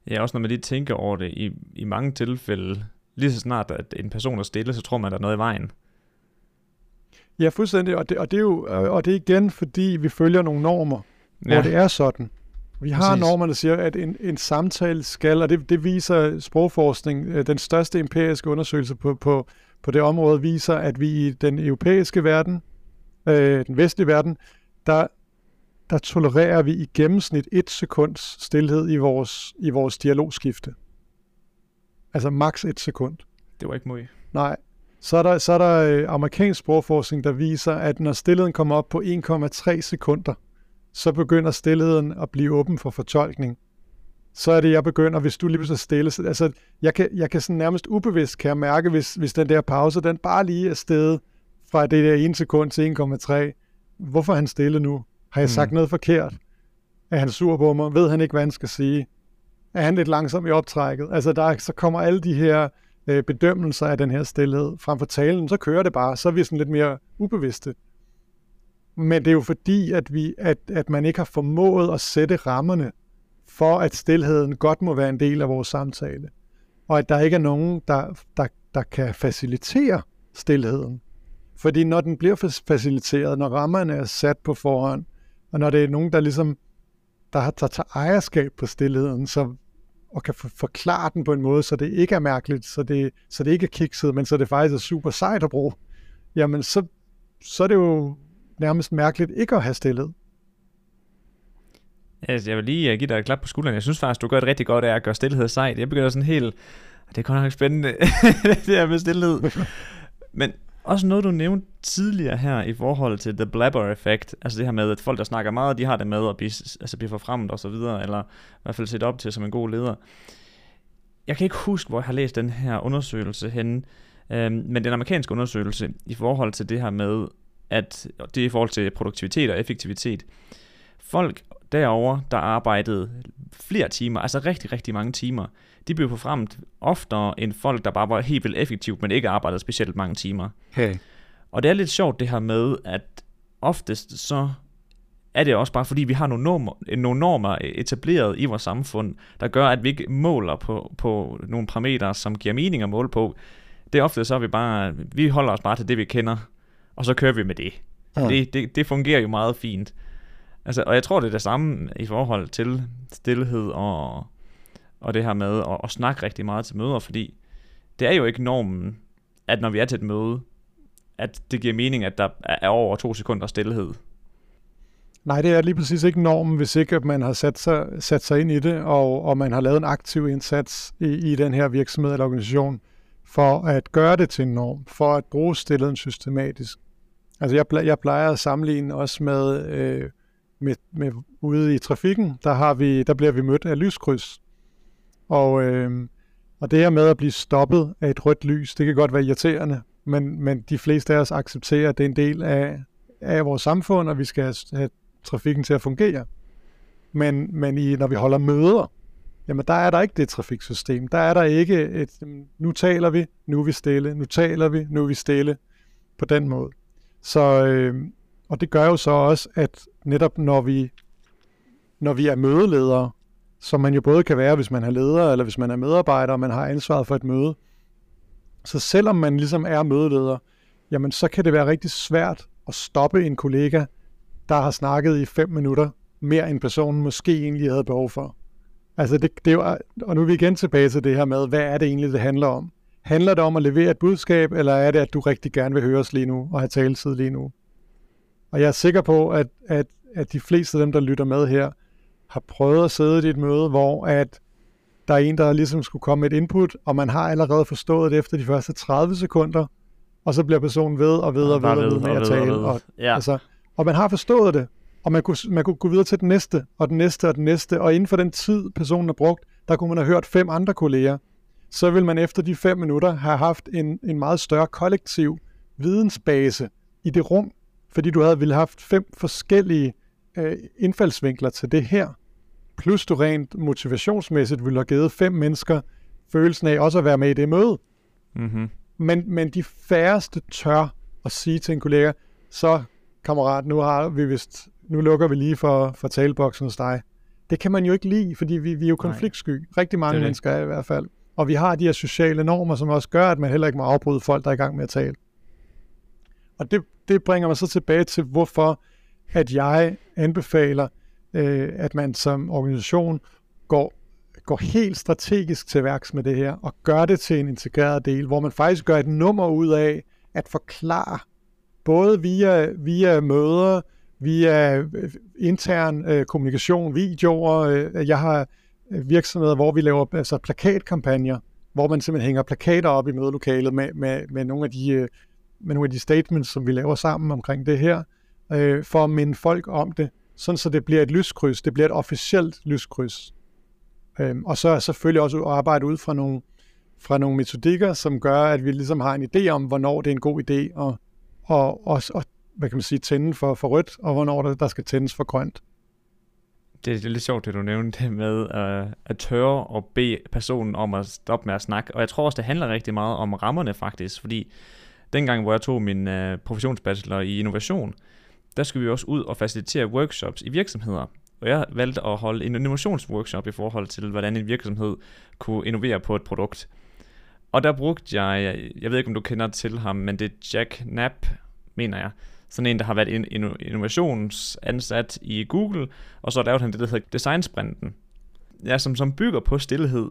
Ja, også når man lige tænker over det, i, i mange tilfælde, lige så snart at en person er stille, så tror man, at der er noget i vejen. Ja, fuldstændig, og det, og det er jo og det er igen, fordi vi følger nogle normer, ja. hvor det er sådan. Vi har Præcis. normer, der siger, at en, en samtale skal, og det, det viser sprogforskning, øh, den største empiriske undersøgelse på, på, på det område, viser, at vi i den europæiske verden, øh, den vestlige verden, der, der tolererer vi i gennemsnit et sekunds stillhed i vores, i vores dialogskifte. Altså maks et sekund. Det var ikke muligt. Nej. Så er der, så er der øh, amerikansk sprogforskning, der viser, at når stillheden kommer op på 1,3 sekunder, så begynder stillheden at blive åben for fortolkning. Så er det, jeg begynder, hvis du lige pludselig stille. Altså, jeg kan, jeg kan sådan nærmest ubevidst kan jeg mærke, hvis, hvis den der pause, den bare lige er stedet fra det der 1 sekund til 1,3. Hvorfor er han stille nu? Har jeg sagt mm. noget forkert? Er han sur på mig? Ved han ikke, hvad han skal sige? Er han lidt langsom i optrækket? Altså, der, så kommer alle de her øh, bedømmelser af den her stillhed frem for talen, så kører det bare. Så er vi sådan lidt mere ubevidste. Men det er jo fordi, at, vi, at, at man ikke har formået at sætte rammerne for, at stillheden godt må være en del af vores samtale. Og at der ikke er nogen, der, der, der kan facilitere stillheden. Fordi når den bliver faciliteret, når rammerne er sat på forhånd, og når det er nogen, der ligesom der, der tager ejerskab på stillheden, så, og kan forklare den på en måde, så det ikke er mærkeligt, så det, så det ikke er kikset, men så det faktisk er super sejt at bruge, jamen så, så er det jo nærmest mærkeligt ikke at have stillet. Jeg vil lige give dig et klap på skulderen. Jeg synes faktisk, du gør det rigtig godt af at gøre stillhed sejt. Jeg begynder sådan helt... Det er godt nok spændende, det her med stillhed. Men også noget, du nævnte tidligere her i forhold til the blabber effect. Altså det her med, at folk, der snakker meget, de har det med at blive, altså blive forfremmet og så videre, eller i hvert fald set op til som en god leder. Jeg kan ikke huske, hvor jeg har læst den her undersøgelse henne, øhm, men den amerikanske undersøgelse i forhold til det her med, at det er i forhold til produktivitet og effektivitet. Folk derover der arbejdede flere timer, altså rigtig, rigtig mange timer, de blev forfremt oftere end folk, der bare var helt vildt effektivt, men ikke arbejdede specielt mange timer. Hey. Og det er lidt sjovt det her med, at oftest så er det også bare fordi, vi har nogle normer, nogle normer etableret i vores samfund, der gør, at vi ikke måler på, på nogle parametre, som giver mening at måle på. Det er ofte så, vi bare, vi holder os bare til det, vi kender og så kører vi med det. Ja. Det, det. Det fungerer jo meget fint. Altså, og jeg tror, det er det samme i forhold til stillhed og, og det her med at, at snakke rigtig meget til møder, fordi det er jo ikke normen, at når vi er til et møde, at det giver mening, at der er over to sekunder stillhed. Nej, det er lige præcis ikke normen, hvis ikke man har sat sig, sat sig ind i det, og, og man har lavet en aktiv indsats i, i den her virksomhed eller organisation for at gøre det til en norm, for at bruge stillheden systematisk. Altså jeg, jeg plejer at sammenligne også med, øh, med, med ude i trafikken, der, har vi, der bliver vi mødt af lyskryds. Og, øh, og det her med at blive stoppet af et rødt lys, det kan godt være irriterende, men, men de fleste af os accepterer, at det er en del af, af vores samfund, og vi skal have, have trafikken til at fungere. Men, men i, når vi holder møder, jamen der er der ikke det trafiksystem. Der er der ikke et, nu taler vi, nu er vi stille, nu taler vi, nu er vi stille, på den måde. Så, øh, og det gør jo så også, at netop når vi, når vi er mødeledere, som man jo både kan være, hvis man er leder, eller hvis man er medarbejder, og man har ansvaret for et møde, så selvom man ligesom er mødeleder, jamen så kan det være rigtig svært at stoppe en kollega, der har snakket i fem minutter, mere end personen måske egentlig havde behov for. Altså det, det er jo, og nu er vi igen tilbage til det her med, hvad er det egentlig, det handler om? Handler det om at levere et budskab, eller er det, at du rigtig gerne vil høres lige nu og have taletid lige nu? Og jeg er sikker på, at, at, at de fleste af dem, der lytter med her, har prøvet at sidde i et møde, hvor at der er en, der ligesom skulle komme med et input, og man har allerede forstået det efter de første 30 sekunder, og så bliver personen ved og ved og ved og ved, med at tale. Og, og, ja. altså, og man har forstået det, og man kunne, man kunne gå videre til den næste, og den næste, og den næste, og inden for den tid, personen har brugt, der kunne man have hørt fem andre kolleger. Så vil man efter de fem minutter have haft en, en meget større kollektiv vidensbase i det rum, fordi du havde ville haft fem forskellige øh, indfaldsvinkler til det her. Plus du rent motivationsmæssigt ville have givet fem mennesker følelsen af også at være med i det møde. Mm-hmm. Men, men de færreste tør at sige til en kollega, så kammerat, nu har vi vist, nu lukker vi lige for, for taleboksen hos dig. Det kan man jo ikke lide, fordi vi, vi er jo konfliktsky. Nej. Rigtig mange det mennesker er i hvert fald. Og vi har de her sociale normer, som også gør, at man heller ikke må afbryde folk, der er i gang med at tale. Og det, det bringer mig så tilbage til, hvorfor at jeg anbefaler, øh, at man som organisation går, går helt strategisk til værks med det her, og gør det til en integreret del, hvor man faktisk gør et nummer ud af at forklare, både via, via møder, via øh, intern øh, kommunikation, videoer. Øh, jeg har øh, virksomheder, hvor vi laver altså plakatkampagner, hvor man simpelthen hænger plakater op i mødelokalet med, med, med nogle af de øh, med nogle af de statements, som vi laver sammen omkring det her, øh, for at minde folk om det, sådan så det bliver et lyskryds, det bliver et officielt lyskryds. Øh, og så er selvfølgelig også at arbejde ud fra nogle, fra nogle metodikker, som gør, at vi ligesom har en idé om, hvornår det er en god idé at, og, og, og hvad kan man sige, tænde for, for rødt, og hvornår der, der skal tændes for grønt. Det, det er lidt sjovt, det du nævnte med uh, at tørre og bede personen om at stoppe med at snakke. Og jeg tror også, det handler rigtig meget om rammerne faktisk, fordi dengang, hvor jeg tog min uh, professionsbachelor i innovation, der skulle vi også ud og facilitere workshops i virksomheder. Og jeg valgte at holde en innovationsworkshop i forhold til, hvordan en virksomhed kunne innovere på et produkt. Og der brugte jeg, jeg ved ikke om du kender til ham, men det er Jack Knapp, mener jeg. Sådan en, der har været innovationsansat i Google, og så lavede han det, der hedder Designsprinten. Ja, som, som bygger på stillhed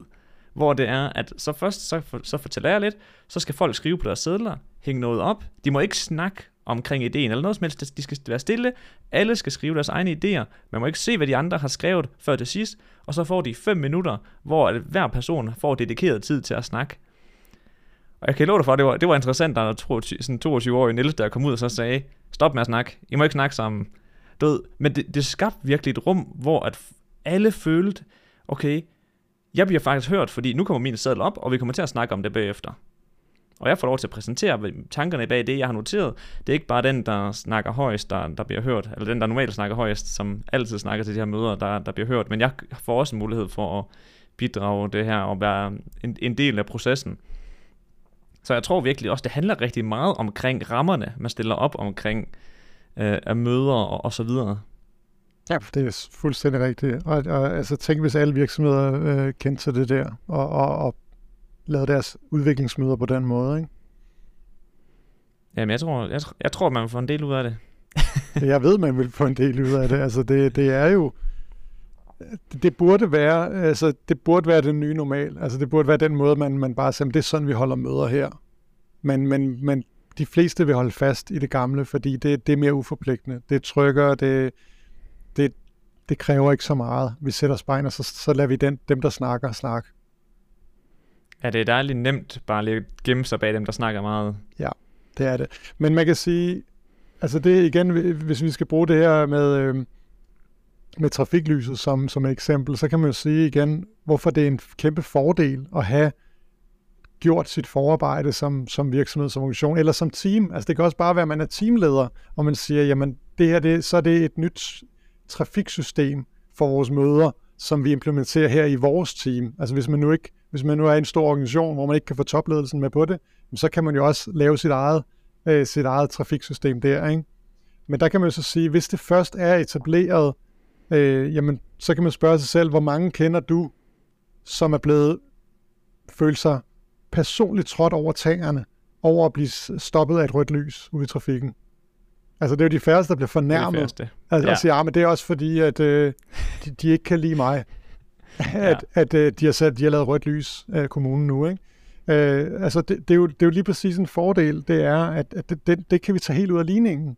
hvor det er, at så først så, så fortæller jeg lidt, så skal folk skrive på deres sædler, hænge noget op. De må ikke snakke omkring ideen eller noget som helst. De skal være stille. Alle skal skrive deres egne idéer. Man må ikke se, hvad de andre har skrevet før til sidst. Og så får de 5 minutter, hvor hver person får dedikeret tid til at snakke. Og jeg kan love dig for, at det var, det var interessant, da sådan 22-årig Niels, der kom ud og så sagde, stop med at snakke. I må ikke snakke sammen. Du ved, Men det, det skabte virkelig et rum, hvor at alle følte, okay, jeg bliver faktisk hørt, fordi nu kommer min sædel op, og vi kommer til at snakke om det bagefter. Og jeg får lov til at præsentere tankerne bag det, jeg har noteret. Det er ikke bare den, der snakker højst, der, der bliver hørt, eller den, der normalt snakker højst, som altid snakker til de her møder, der, der bliver hørt. Men jeg får også en mulighed for at bidrage det her og være en, en del af processen. Så jeg tror virkelig også, det handler rigtig meget omkring rammerne, man stiller op omkring øh, af møder og, og så videre. Ja, det er fuldstændig rigtigt. Og, og altså, tænk, hvis alle virksomheder øh, kendte til det der, og, og, og lavede deres udviklingsmøder på den måde, ikke? Jamen, jeg tror, jeg, jeg tror, man vil få en del ud af det. jeg ved, man vil få en del ud af det. Altså, det, det er jo... Det, det burde være, altså, det burde være den nye normal. Altså, det burde være den måde, man, man bare siger, det er sådan, vi holder møder her. Men, men, men de fleste vil holde fast i det gamle, fordi det, det er mere uforpligtende. Det trykker, det, det, det kræver ikke så meget. Vi sætter spejl, og så, så lader vi den, dem, der snakker, snakke. Ja, det er dejligt nemt bare lige at gemme sig bag dem, der snakker meget. Ja, det er det. Men man kan sige, altså det igen, hvis vi skal bruge det her med, øh, med trafiklyset som, som et eksempel, så kan man jo sige igen, hvorfor det er en kæmpe fordel at have gjort sit forarbejde som, som virksomhed, som organisation, eller som team. Altså det kan også bare være, at man er teamleder, og man siger, jamen det her, det, så er det et nyt trafiksystem for vores møder, som vi implementerer her i vores team. Altså hvis man nu ikke, hvis man nu er en stor organisation, hvor man ikke kan få topledelsen med på det, så kan man jo også lave sit eget, øh, sit eget trafiksystem der. Ikke? Men der kan man jo så sige, hvis det først er etableret, øh, jamen, så kan man spørge sig selv, hvor mange kender du, som er blevet følt sig personligt trådt over tagerne, over at blive stoppet af et rødt lys ude i trafikken. Altså, det er jo de færreste, der bliver fornærmet. Det færreste. Altså, Ja. og siger, ja, men det er også fordi, at øh, de, de ikke kan lide mig. at at øh, de, har sat, de har lavet rødt lys af kommunen nu, ikke? Øh, altså, det, det, er jo, det er jo lige præcis en fordel, det er, at, at det, det, det kan vi tage helt ud af ligningen.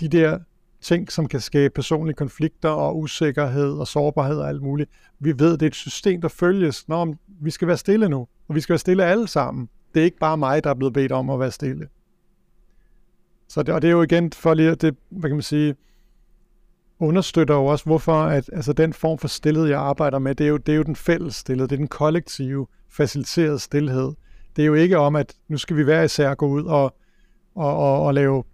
De der ting, som kan skabe personlige konflikter og usikkerhed og sårbarhed og alt muligt. Vi ved, det er et system, der følges. Nå, vi skal være stille nu, og vi skal være stille alle sammen. Det er ikke bare mig, der er blevet bedt om at være stille. Så det, og det er jo igen for lige, at det, hvad kan man sige, understøtter jo også, hvorfor at, altså den form for stillhed, jeg arbejder med, det er jo, det er jo den fælles stillhed, det er den kollektive, faciliterede stillhed. Det er jo ikke om, at nu skal vi hver især gå ud og, og, og, og lave,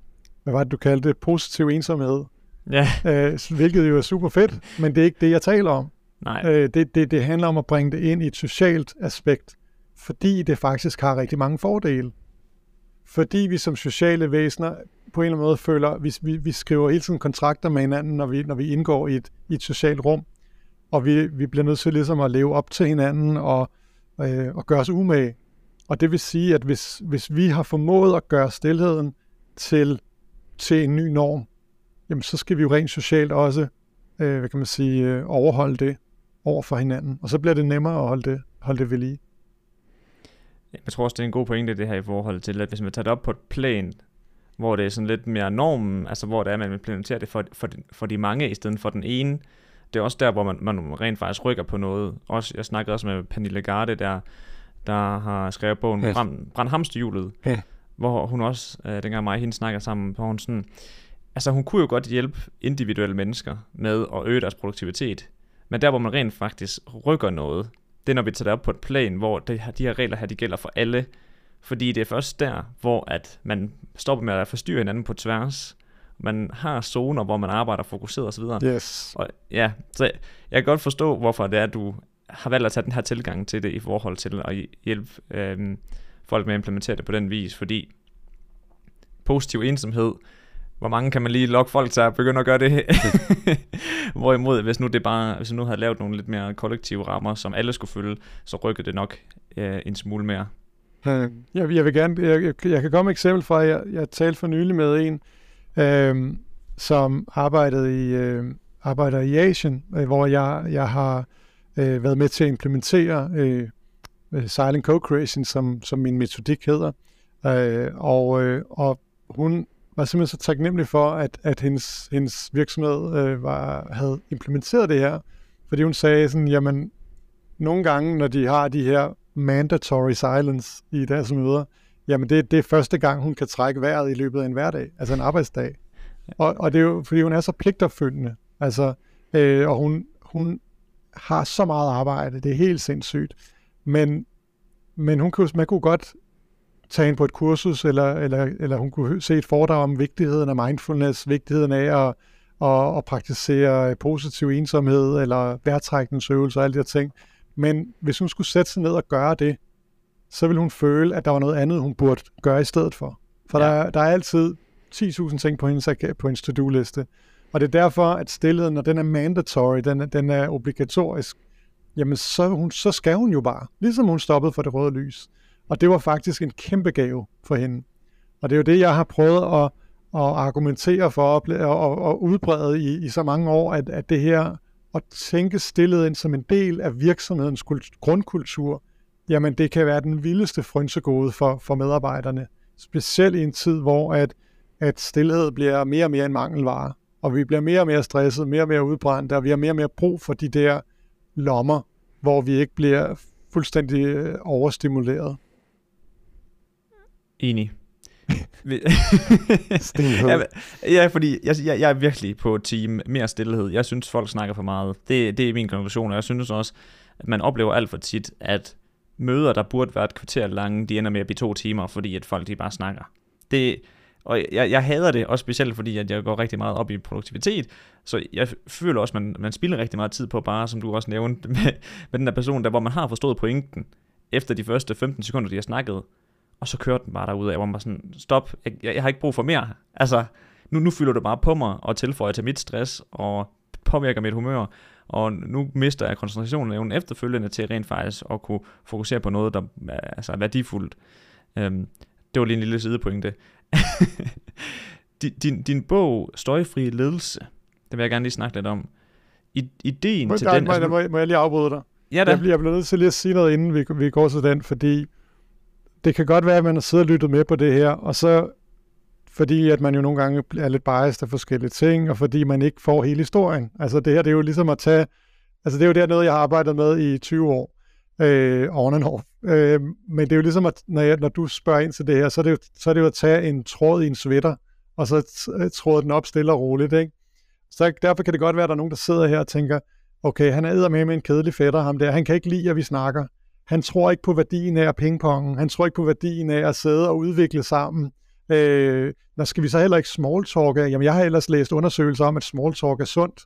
hvad var det, du kaldte det, positiv ensomhed, Ja, øh, hvilket jo er super fedt, men det er ikke det, jeg taler om. nej. Øh, det, det, det handler om at bringe det ind i et socialt aspekt, fordi det faktisk har rigtig mange fordele. Fordi vi som sociale væsener på en eller anden måde føler, vi, vi, vi skriver hele tiden kontrakter med hinanden, når vi, når vi indgår i et, i et socialt rum, og vi, vi bliver nødt til ligesom at leve op til hinanden og, øh, og gøre os umage. Og det vil sige, at hvis, hvis vi har formået at gøre stillheden til, til en ny norm, jamen så skal vi jo rent socialt også, øh, hvad kan man sige, øh, overholde det over for hinanden. Og så bliver det nemmere at holde det, holde det ved lige. Jeg tror også, det er en god pointe det her i forhold til, at hvis man tager det op på et plan, hvor det er sådan lidt mere normen, altså hvor det er, man implementerer det for, for, de, for de mange i stedet for den ene, det er også der, hvor man, man rent faktisk rykker på noget. Også, jeg snakkede også med Pernille Garde, der, der har skrevet bogen ja. Brand, Brand Hamsterhjulet, Ja. hvor hun også, øh, dengang mig og hende snakker sammen, hvor hun sådan, altså hun kunne jo godt hjælpe individuelle mennesker med at øge deres produktivitet, men der, hvor man rent faktisk rykker noget, det er, når vi tager det op på et plan, hvor det, her- de her regler her, de gælder for alle. Fordi det er først der, hvor at man stopper med at forstyrre hinanden på tværs. Man har zoner, hvor man arbejder fokuseret osv. Yes. Og ja, så jeg kan godt forstå, hvorfor det er, at du har valgt at tage den her tilgang til det i forhold til at hjælpe øhm, folk med at implementere det på den vis, fordi positiv ensomhed, hvor mange kan man lige lokke folk til at begynde at gøre det? Hvorimod, hvis nu det bare, hvis vi nu havde lavet nogle lidt mere kollektive rammer, som alle skulle følge, så rykkede det nok øh, en smule mere. Øh, Jeg, jeg vil gerne, jeg, jeg, jeg kan komme et eksempel fra, jeg, jeg talte for nylig med en, øh, som arbejdede i, øh, arbejder i Asien, øh, hvor jeg, jeg har øh, været med til at implementere øh, øh, Silent Co-Creation, som, som min metodik hedder. Øh, og, øh, og hun var simpelthen så taknemmelig for, at, at hendes, hendes virksomhed øh, var, havde implementeret det her, fordi hun sagde sådan, jamen, nogle gange, når de har de her mandatory silence i deres møder, jamen det, det er første gang, hun kan trække vejret i løbet af en hverdag, altså en arbejdsdag. Og, og det er jo, fordi hun er så pligtopfyldende, altså, øh, og hun, hun har så meget arbejde, det er helt sindssygt. Men, men hun kunne, man kunne godt tage ind på et kursus, eller, eller, eller hun kunne se et foredrag om vigtigheden af mindfulness, vigtigheden af at, at, at praktisere positiv ensomhed, eller vejrtrækningsøvelser og alle de her ting. Men hvis hun skulle sætte sig ned og gøre det, så ville hun føle, at der var noget andet, hun burde gøre i stedet for. For ja. Der, er- der er altid 10.000 ting på hendes, på hendes to-do-liste. Og det er derfor, at stillheden, når den er mandatory, den, er- den er obligatorisk, jamen så, hun, så skal hun jo bare, ligesom hun stoppede for det røde lys. Og det var faktisk en kæmpe gave for hende. Og det er jo det, jeg har prøvet at, at argumentere for og, og, og udbrede i, i så mange år, at, at det her at tænke stillet ind som en del af virksomhedens kult- grundkultur, jamen det kan være den vildeste frynsegode for, for medarbejderne. Specielt i en tid, hvor at, at stillhed bliver mere og mere en mangelvare, og vi bliver mere og mere stresset, mere og mere udbrændt, og vi har mere og mere brug for de der lommer, hvor vi ikke bliver fuldstændig øh, overstimuleret. Enig. Ja, ja, fordi jeg, jeg, jeg er virkelig på team mere stillhed. Jeg synes, folk snakker for meget. Det, det er min konklusion, og jeg synes også, at man oplever alt for tit, at møder, der burde være et kvarter lange, de ender med at blive to timer, fordi at folk de bare snakker. Det, og jeg, jeg hader det, også specielt fordi, at jeg går rigtig meget op i produktivitet, så jeg føler også, at man, man spilder rigtig meget tid på bare, som du også nævnte, med, med den der person der, hvor man har forstået pointen, efter de første 15 sekunder, de har snakket, og så kører den bare derud af, hvor man bare sådan, stop, jeg, jeg, jeg har ikke brug for mere. Altså, nu, nu fylder du bare på mig og tilføjer til mit stress og påvirker mit humør, og nu mister jeg koncentrationen evnen efterfølgende til rent faktisk at kunne fokusere på noget, der er, altså, er værdifuldt. Øhm, det var lige en lille sidepointe. din, din bog, Støjfri Ledelse, det vil jeg gerne lige snakke lidt om. I, ideen må, til der, den... Må, altså, må, må jeg lige afbryde dig? Ja da. Jeg bliver, jeg bliver nødt til lige at sige noget, inden vi, vi går til den, fordi det kan godt være, at man har siddet og lyttet med på det her, og så fordi at man jo nogle gange er lidt biased af forskellige ting, og fordi man ikke får hele historien. Altså det her, det er jo ligesom at tage, altså det er jo der noget, jeg har arbejdet med i 20 år, øh, on and off. Øh, men det er jo ligesom, at når, jeg, når du spørger ind til det her, så er det, jo, så er det jo at tage en tråd i en sweater, og så øh, tråde den op stille og roligt, ikke? Så derfor kan det godt være, at der er nogen, der sidder her og tænker, okay, han er med med en kedelig fætter, ham der. Han kan ikke lide, at vi snakker. Han tror ikke på værdien af pingpongen. Han tror ikke på værdien af at sidde og udvikle sammen. Øh, når skal vi så heller ikke smalltalke? Jamen, jeg har ellers læst undersøgelser om, at smalltalk er sundt.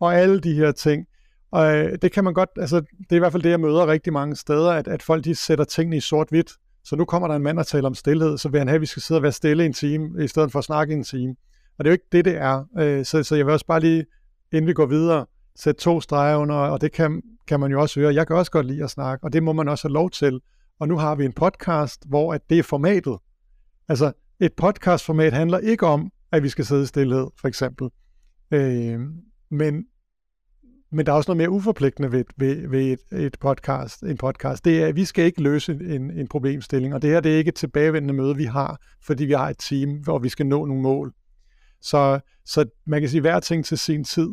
Og alle de her ting. Og øh, det kan man godt, altså det er i hvert fald det, jeg møder rigtig mange steder, at, at folk de sætter tingene i sort-hvidt. Så nu kommer der en mand og taler om stillhed, så vil han have, at vi skal sidde og være stille en time, i stedet for at snakke en time. Og det er jo ikke det, det er. Øh, så, så jeg vil også bare lige, inden vi går videre, sætte to streger under, og det kan, kan man jo også høre. Jeg kan også godt lide at snakke, og det må man også have lov til. Og nu har vi en podcast, hvor at det er formatet. Altså, et podcastformat handler ikke om, at vi skal sidde i stillhed, for eksempel. Øh, men, men der er også noget mere uforpligtende ved, ved, ved et, et podcast, en podcast. Det er, at vi skal ikke løse en, en problemstilling, og det her det er ikke et tilbagevendende møde, vi har, fordi vi har et team, hvor vi skal nå nogle mål. Så, så man kan sige hver ting til sin tid.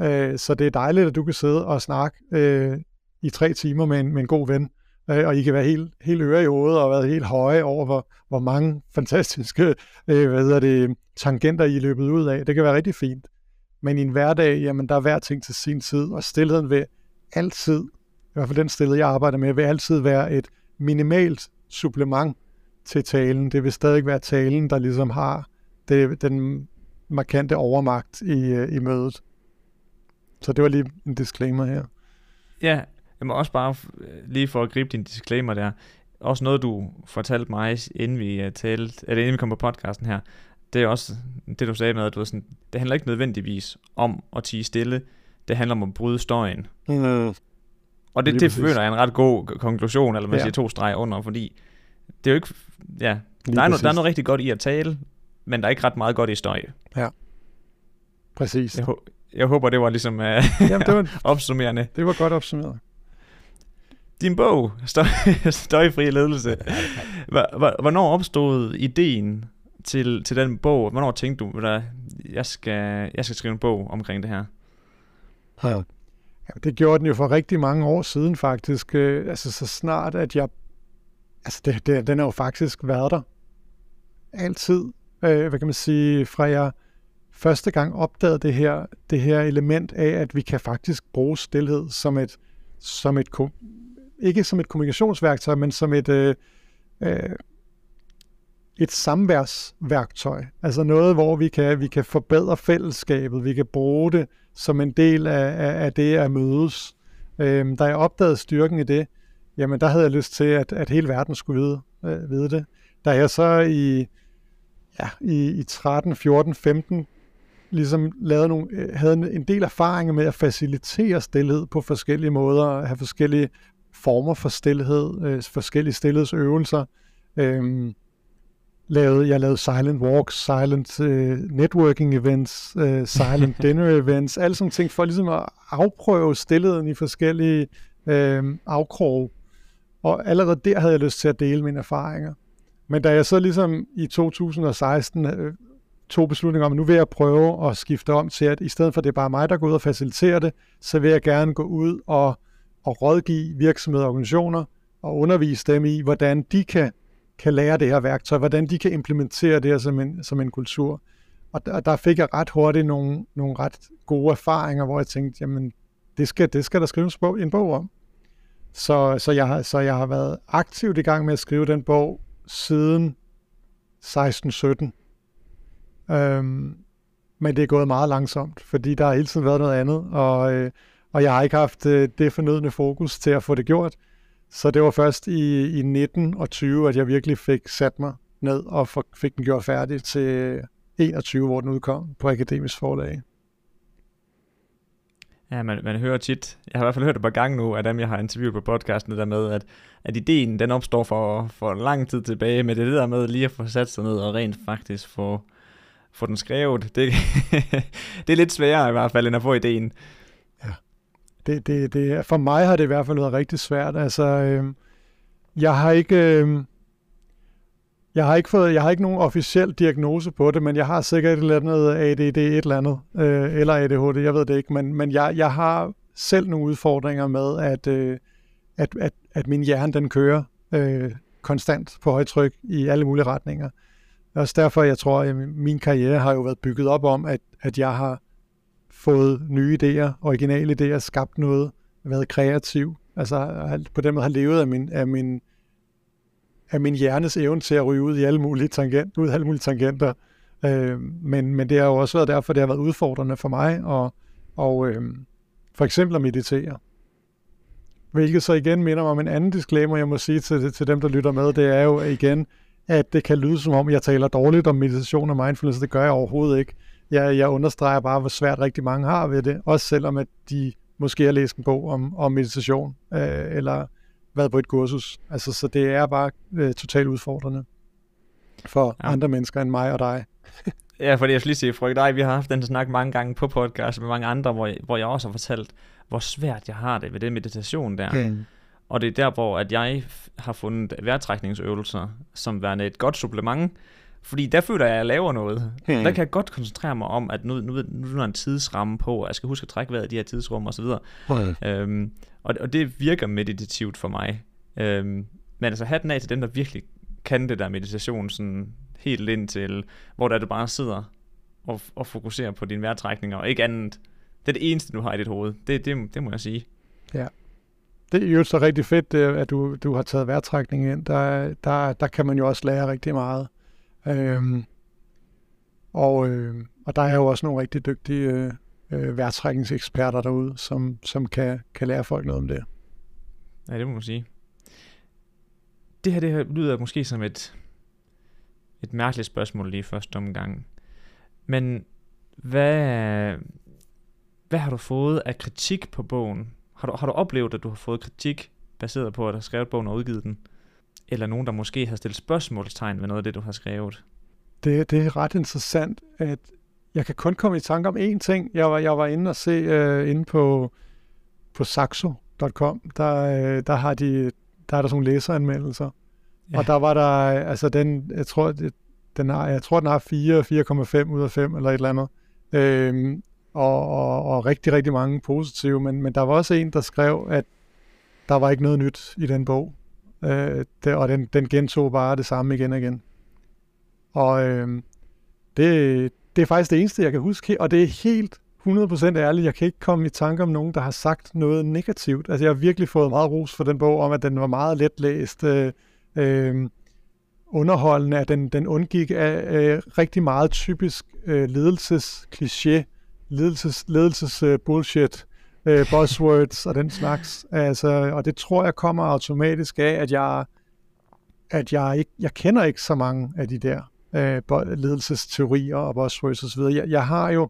Øh, så det er dejligt, at du kan sidde og snakke øh, i tre timer med en, med en god ven, øh, og I kan være helt, helt øre i hovedet og være helt høje over, hvor, hvor mange fantastiske øh, hvad hedder det, tangenter I er løbet ud af. Det kan være rigtig fint. Men i en hverdag, jamen der er hver ting til sin tid, og stillheden vil altid, i hvert fald den stillhed, jeg arbejder med, vil altid være et minimalt supplement til talen. Det vil stadig være talen, der ligesom har det, den markante overmagt i, øh, i mødet. Så det var lige en disclaimer her. Ja, jeg må også bare lige for at gribe din disclaimer der, også noget du fortalte mig, inden vi uh, talte, eller inden vi kom på podcasten her, det er også det du sagde med, at du sådan, det handler ikke nødvendigvis om at tige stille, det handler om at bryde støjen. Mm. Og det, det føler jeg er en ret god konklusion, eller man ja. siger to streger under, fordi det er jo ikke, ja, der er, no, der er noget rigtig godt i at tale, men der er ikke ret meget godt i støj. Ja, præcis. Jeg, jeg håber, det var ligesom uh, Jamen, det var, opsummerende. Det var godt opsummeret. Din bog, Støj, Støjfri Ledelse. Hvornår opstod ideen til, til den bog? Hvornår tænkte du, at jeg skal, jeg skal skrive en bog omkring det her? Ja. ja det gjorde den jo for rigtig mange år siden faktisk. Øh, altså så snart, at jeg... Altså det, det, den er jo faktisk været der. Altid. Øh, hvad kan man sige? Fra jeg første gang opdagede det her, det her element af, at vi kan faktisk bruge stillhed som et, som et ikke som et kommunikationsværktøj, men som et, øh, øh, et samværsværktøj. Altså noget, hvor vi kan, vi kan forbedre fællesskabet, vi kan bruge det som en del af, af, af det at mødes. Øh, da jeg opdagede styrken i det, jamen der havde jeg lyst til, at, at hele verden skulle vide, øh, vide det. Da jeg så i, ja, i, i 13, 14, 15 ligesom lavede nogle, øh, havde en del erfaringer med at facilitere stillhed på forskellige måder, have forskellige former for stillhed, øh, forskellige stillhedsøvelser. Øh, lavede, jeg lavede silent walks, silent øh, networking events, øh, silent dinner events, alle sådan ting for ligesom at afprøve stillheden i forskellige øh, afkrog. Og allerede der havde jeg lyst til at dele mine erfaringer. Men da jeg så ligesom i 2016 øh, tog beslutningen om, at nu vil jeg prøve at skifte om til, at i stedet for at det er bare mig, der går ud og faciliterer det, så vil jeg gerne gå ud og og rådgive virksomheder og organisationer og undervise dem i, hvordan de kan, kan lære det her værktøj, hvordan de kan implementere det her som en, som en kultur. Og der, der fik jeg ret hurtigt nogle, nogle ret gode erfaringer, hvor jeg tænkte, jamen, det skal, det skal der skrives bog, en bog om. Så, så, jeg, har, så jeg har været aktivt i gang med at skrive den bog siden 16-17. Øhm, men det er gået meget langsomt, fordi der har hele tiden været noget andet, og, øh, og jeg har ikke haft øh, det fornødne fokus til at få det gjort. Så det var først i, i 19 og 20, at jeg virkelig fik sat mig ned og fik den gjort færdig til 21, hvor den udkom på Akademisk Forlag. Ja, man, man hører tit, jeg har i hvert fald hørt et par gange nu, af dem, jeg har interviewet på podcasten, det der med, at, at ideen, den opstår for, for lang tid tilbage, men det det der med lige at få sat sig ned og rent faktisk få, få den skrevet. Det, det er lidt sværere i hvert fald, end at få ideen. Ja. Det, det, det, for mig har det i hvert fald været rigtig svært. Altså, øh, jeg har ikke... Øh, jeg har ikke fået, jeg har ikke nogen officiel diagnose på det, men jeg har sikkert et eller andet ADD, et eller andet, øh, eller ADHD, jeg ved det ikke, men, men jeg, jeg har selv nogle udfordringer med, at, øh, at, at, at min hjerne den kører øh, konstant på højtryk i alle mulige retninger. Det er også derfor, jeg tror, at min karriere har jo været bygget op om, at, at jeg har fået nye idéer, originale idéer, skabt noget, været kreativ. Altså på den måde har levet af min, af min, af min hjernes evne til at ryge ud i alle mulige, tangent, ud af alle mulige tangenter. Øh, men, men det har jo også været derfor, det har været udfordrende for mig, og, og øh, for eksempel at meditere. Hvilket så igen minder mig om en anden disclaimer, jeg må sige til, til dem, der lytter med, det er jo igen, at det kan lyde som om, jeg taler dårligt om meditation og mindfulness. Det gør jeg overhovedet ikke. Jeg, jeg understreger bare, hvor svært rigtig mange har ved det, også selvom at de måske har læst en bog om, om meditation, øh, eller været på et kursus. Altså, så det er bare øh, totalt udfordrende for ja. andre mennesker end mig og dig. ja, fordi jeg skal lige sige, frygt dig, vi har haft den snak mange gange på podcast med mange andre, hvor jeg, hvor jeg også har fortalt, hvor svært jeg har det ved den meditation der. Mm. Og det er der, hvor at jeg har fundet vejrtrækningsøvelser som værende et godt supplement, fordi der føler jeg, at jeg laver noget. Hmm. Der kan jeg godt koncentrere mig om, at nu, nu, nu er der en tidsramme på, og jeg skal huske at trække vejret i de her tidsrum osv. Hmm. Øhm, og, og det virker meditativt for mig. Øhm, men altså hatten af til dem, der virkelig kan det der meditation sådan helt ind til, hvor der du bare sidder og, og fokuserer på dine vejrtrækninger, og ikke andet. Det er det eneste, du har i dit hoved. Det, det, det må jeg sige. Ja. Det er jo så rigtig fedt, øh, at du, du har taget værtrækning ind. Der, der, der kan man jo også lære rigtig meget. Øhm, og, øh, og der er jo også nogle rigtig dygtige øh, øh værtrækningseksperter derude, som, som kan, kan lære folk noget om det. Ja, det må man sige. Det her, det her lyder måske som et, et mærkeligt spørgsmål lige første omgang. Men hvad, hvad har du fået af kritik på bogen? Har du, har du oplevet, at du har fået kritik baseret på, at du har skrevet bogen og udgivet den? Eller nogen, der måske har stillet spørgsmålstegn ved noget af det, du har skrevet? Det, det er ret interessant, at jeg kan kun komme i tanke om én ting. Jeg var, jeg var inde og se uh, inde på, på saxo.com, der, uh, der, har de, der er der sådan nogle læseranmeldelser. Ja. Og der var der, altså den, jeg tror, det, den har, jeg tror, den har 4, 4,5 ud af 5 eller et eller andet. Øhm, og, og, og rigtig, rigtig mange positive, men, men der var også en, der skrev, at der var ikke noget nyt i den bog. Øh, det, og den, den gentog bare det samme igen og igen. Og øh, det, det er faktisk det eneste, jeg kan huske, og det er helt 100% ærligt. Jeg kan ikke komme i tanke om nogen, der har sagt noget negativt. Altså, jeg har virkelig fået meget ros for den bog, om at den var meget letlæst, øh, øh, underholdende, at den, den undgik af øh, rigtig meget typisk øh, ledelseskliché, ledelses, ledelses uh, bullshit, uh, buzzwords og den slags. Altså, og det tror jeg kommer automatisk af, at jeg, at jeg ikke, jeg kender ikke så mange af de der uh, ledelsesteorier og buzzwords osv. Jeg, jeg har jo,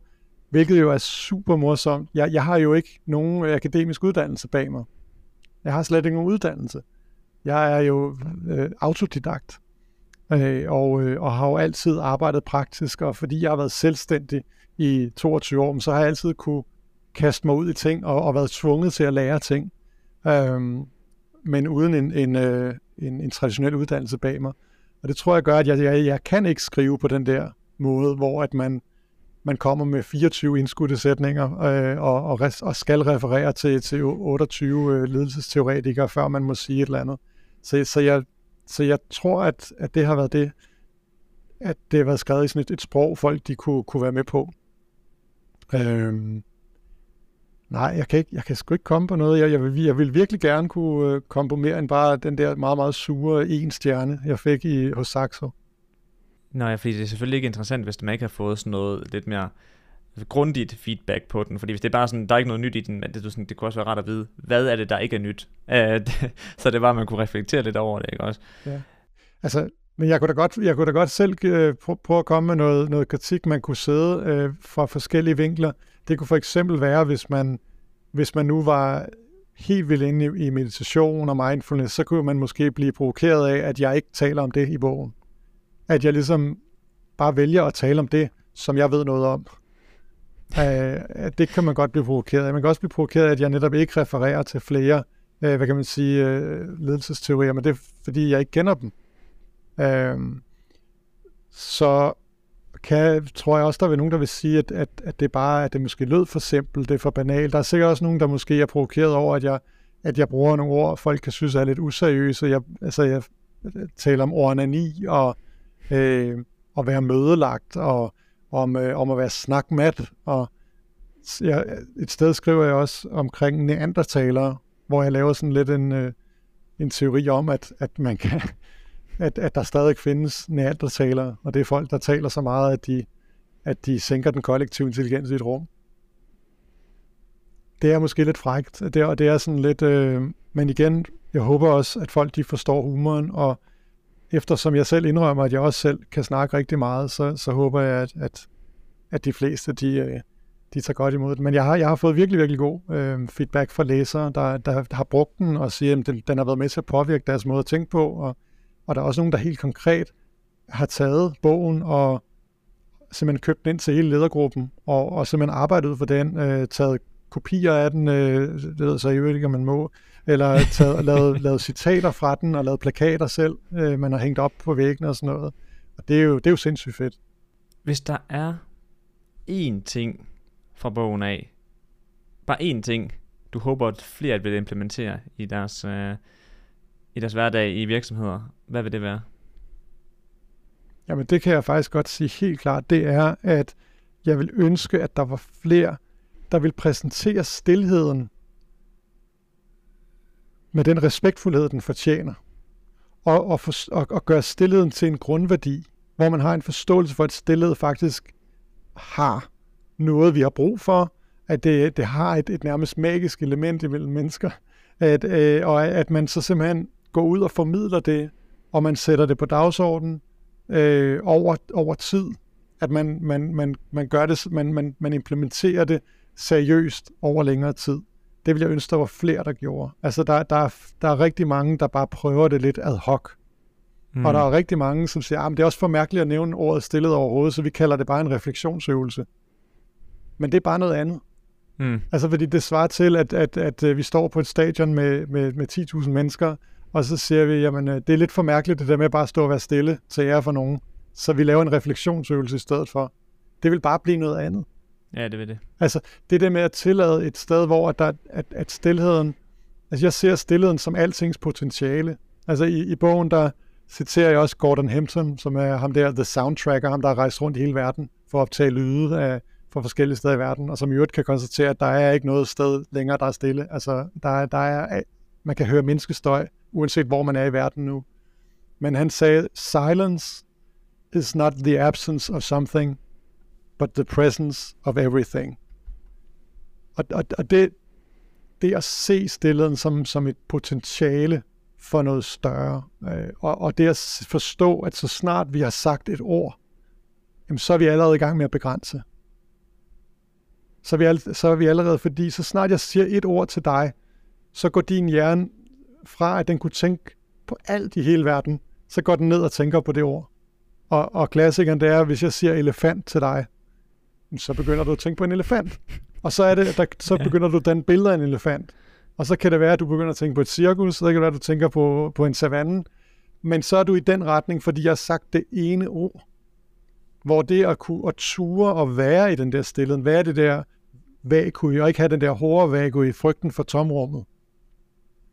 hvilket jo er super morsomt, jeg, jeg har jo ikke nogen akademisk uddannelse bag mig. Jeg har slet ikke nogen uddannelse. Jeg er jo øh, autodidakt, øh, og, øh, og har jo altid arbejdet praktisk, og fordi jeg har været selvstændig i 22 år, så har jeg altid kunne kaste mig ud i ting og, og været tvunget til at lære ting, øhm, men uden en, en, øh, en, en traditionel uddannelse bag mig. Og det tror jeg gør, at jeg, jeg, jeg kan ikke skrive på den der måde, hvor at man, man kommer med 24 indskudte sætninger øh, og, og, res, og skal referere til, til 28 øh, ledelsesteoretikere, før man må sige et eller andet. Så, så, jeg, så jeg tror, at, at det har været det, at det har været skrevet i sådan et, et sprog, folk de kunne, kunne være med på. Øhm, Nej, jeg kan, ikke, jeg kan sgu ikke komme på noget. Jeg, jeg, vil, jeg vil virkelig gerne kunne øh, komme på mere end bare den der meget, meget sure en stjerne, jeg fik i, hos Saxo. Nej, fordi det er selvfølgelig ikke interessant, hvis man ikke har fået sådan noget lidt mere grundigt feedback på den, fordi hvis det er bare sådan, der er ikke noget nyt i den, men det, sådan, det kunne også være rart at vide, hvad er det, der ikke er nyt? Uh, så det var, at man kunne reflektere lidt over det, ikke også? Ja. Altså, men jeg kunne da godt, jeg kunne da godt selv uh, prøve at komme med noget, noget kritik, man kunne sidde øh, fra forskellige vinkler. Det kunne for eksempel være, hvis man, hvis man nu var helt vildt inde i meditation og mindfulness, så kunne man måske blive provokeret af, at jeg ikke taler om det i bogen. At jeg ligesom bare vælger at tale om det, som jeg ved noget om. Øh, det kan man godt blive provokeret af. Man kan også blive provokeret af, at jeg netop ikke refererer til flere, øh, hvad kan man sige, øh, ledelsesteorier, men det er fordi, jeg ikke kender dem. Øh, så kan, tror jeg også, der er nogen, der vil sige, at, at, at det bare at det måske lød for simpelt, det er for banalt. Der er sikkert også nogen, der måske er provokeret over, at jeg, at jeg bruger nogle ord, folk kan synes er lidt useriøse. Jeg, altså, jeg taler om ordnani og øh, at være mødelagt og om, øh, om at være snakmat. Og jeg, et sted skriver jeg også omkring neandertalere, hvor jeg laver sådan lidt en, øh, en teori om, at, at man kan, at, at der stadig findes neandertalere, og det er folk, der taler så meget, at de, at de sænker den kollektive intelligens i et rum. Det er måske lidt frægt, det er, det er sådan lidt, øh, men igen, jeg håber også, at folk de forstår humoren, og eftersom jeg selv indrømmer, at jeg også selv kan snakke rigtig meget, så, så håber jeg, at, at, at de fleste, de, øh, de tager godt imod det. Men jeg har, jeg har fået virkelig, virkelig god øh, feedback fra læsere, der, der har brugt den og siger, at den, den har været med til at påvirke deres måde at tænke på, og, og der er også nogen, der helt konkret har taget bogen og simpelthen købt den ind til hele ledergruppen, og, og simpelthen arbejdet ud for den, øh, taget kopier af den, øh, det ved så jeg ikke, om man må, eller taget, lavet, lavet citater fra den, og lavet plakater selv, øh, man har hængt op på væggene og sådan noget. Og det er jo, det er jo sindssygt fedt. Hvis der er én ting fra bogen af, bare én ting, du håber, at flere vil implementere i deres, øh, i deres hverdag i virksomheder, hvad vil det være? Jamen det kan jeg faktisk godt sige helt klart. Det er, at jeg vil ønske, at der var flere, der vil præsentere stillheden med den respektfuldhed, den fortjener. Og, og, for, og, og gøre stillheden til en grundværdi, hvor man har en forståelse for, at stillhed faktisk har noget, vi har brug for, at det, det har et, et nærmest magisk element imellem mennesker, at, øh, og at man så simpelthen går ud og formidler det, og man sætter det på dagsordenen øh, over, over tid, at man, man, man, man gør det, man, man, man implementerer det seriøst over længere tid. Det vil jeg ønske, der var flere, der gjorde. Altså, der, der, er, der er rigtig mange, der bare prøver det lidt ad hoc. Mm. Og der er rigtig mange, som siger, at ah, det er også for mærkeligt at nævne ordet stillet overhovedet, så vi kalder det bare en refleksionsøvelse. Men det er bare noget andet. Mm. Altså, fordi det svarer til, at, at, at, at vi står på et stadion med, med, med 10.000 mennesker, og så siger vi, jamen, øh, det er lidt for mærkeligt, det der med at bare stå og være stille til ære for nogen. Så vi laver en refleksionsøvelse i stedet for. Det vil bare blive noget andet. Ja, det vil det. Altså, det der med at tillade et sted, hvor at, der, at, at stillheden, altså jeg ser stillheden som altings potentiale. Altså i, i bogen, der citerer jeg også Gordon Hampton, som er ham der, the soundtracker, ham der har rejst rundt i hele verden for at optage lyde af, fra forskellige steder i verden, og som i øvrigt kan konstatere, at der er ikke noget sted længere, der er stille. Altså, der, der er, man kan høre menneskestøj, uanset hvor man er i verden nu. Men han sagde, silence is not the absence of something, but the presence of everything. Og, og, og det, det at se stillheden som, som et potentiale for noget større, øh, og, og det at forstå, at så snart vi har sagt et ord, jamen, så er vi allerede i gang med at begrænse. Så er, vi, all, så er vi allerede, fordi så snart jeg siger et ord til dig, så går din hjerne fra, at den kunne tænke på alt i hele verden, så går den ned og tænker på det ord. Og, og klassikeren det er, hvis jeg siger elefant til dig, så begynder du at tænke på en elefant. Og så, er det, der, så begynder du at danne billeder af en elefant. Og så kan det være, at du begynder at tænke på et cirkus, så kan det være, at du tænker på, på en savanne. Men så er du i den retning, fordi jeg har sagt det ene ord. Hvor det at kunne at ture og være i den der stillhed, være det der vakuum, og ikke have den der hårde vakuum i frygten for tomrummet.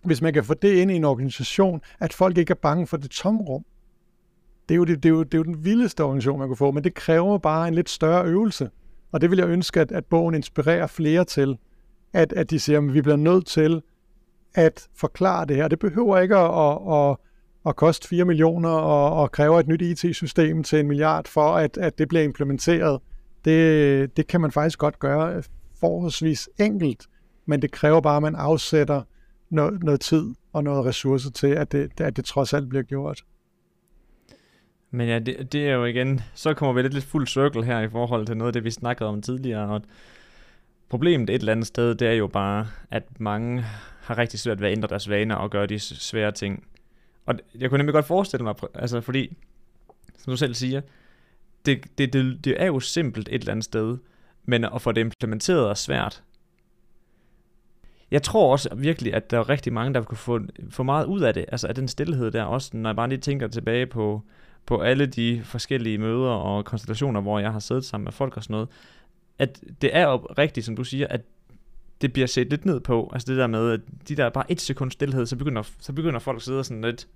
Hvis man kan få det ind i en organisation, at folk ikke er bange for det tomrum, det er jo, det, det er jo, det er jo den vildeste organisation, man kan få, men det kræver bare en lidt større øvelse. Og det vil jeg ønske, at, at bogen inspirerer flere til, at, at de siger, at vi bliver nødt til at forklare det her. Det behøver ikke at, at, at, at koste 4 millioner og, og kræve et nyt IT-system til en milliard for, at, at det bliver implementeret. Det, det kan man faktisk godt gøre forholdsvis enkelt, men det kræver bare, at man afsætter noget, noget tid og noget ressourcer til, at det, at det trods alt bliver gjort. Men ja, det, det er jo igen, så kommer vi lidt, lidt fuld cirkel her i forhold til noget af det, vi snakkede om tidligere. Og problemet et eller andet sted, det er jo bare, at mange har rigtig svært ved at ændre deres vaner og gøre de svære ting. Og jeg kunne nemlig godt forestille mig, altså fordi, som du selv siger, det, det, det, det er jo simpelt et eller andet sted, men at få det implementeret er svært. Jeg tror også virkelig, at der er rigtig mange, der kunne få, få meget ud af det, altså af den stillhed der, også når jeg bare lige tænker tilbage på, på alle de forskellige møder og konstellationer, hvor jeg har siddet sammen med folk og sådan noget, at det er jo rigtigt, som du siger, at det bliver set lidt ned på. Altså det der med, at de der bare et sekund stillhed, så begynder, så begynder folk at sidde sådan lidt,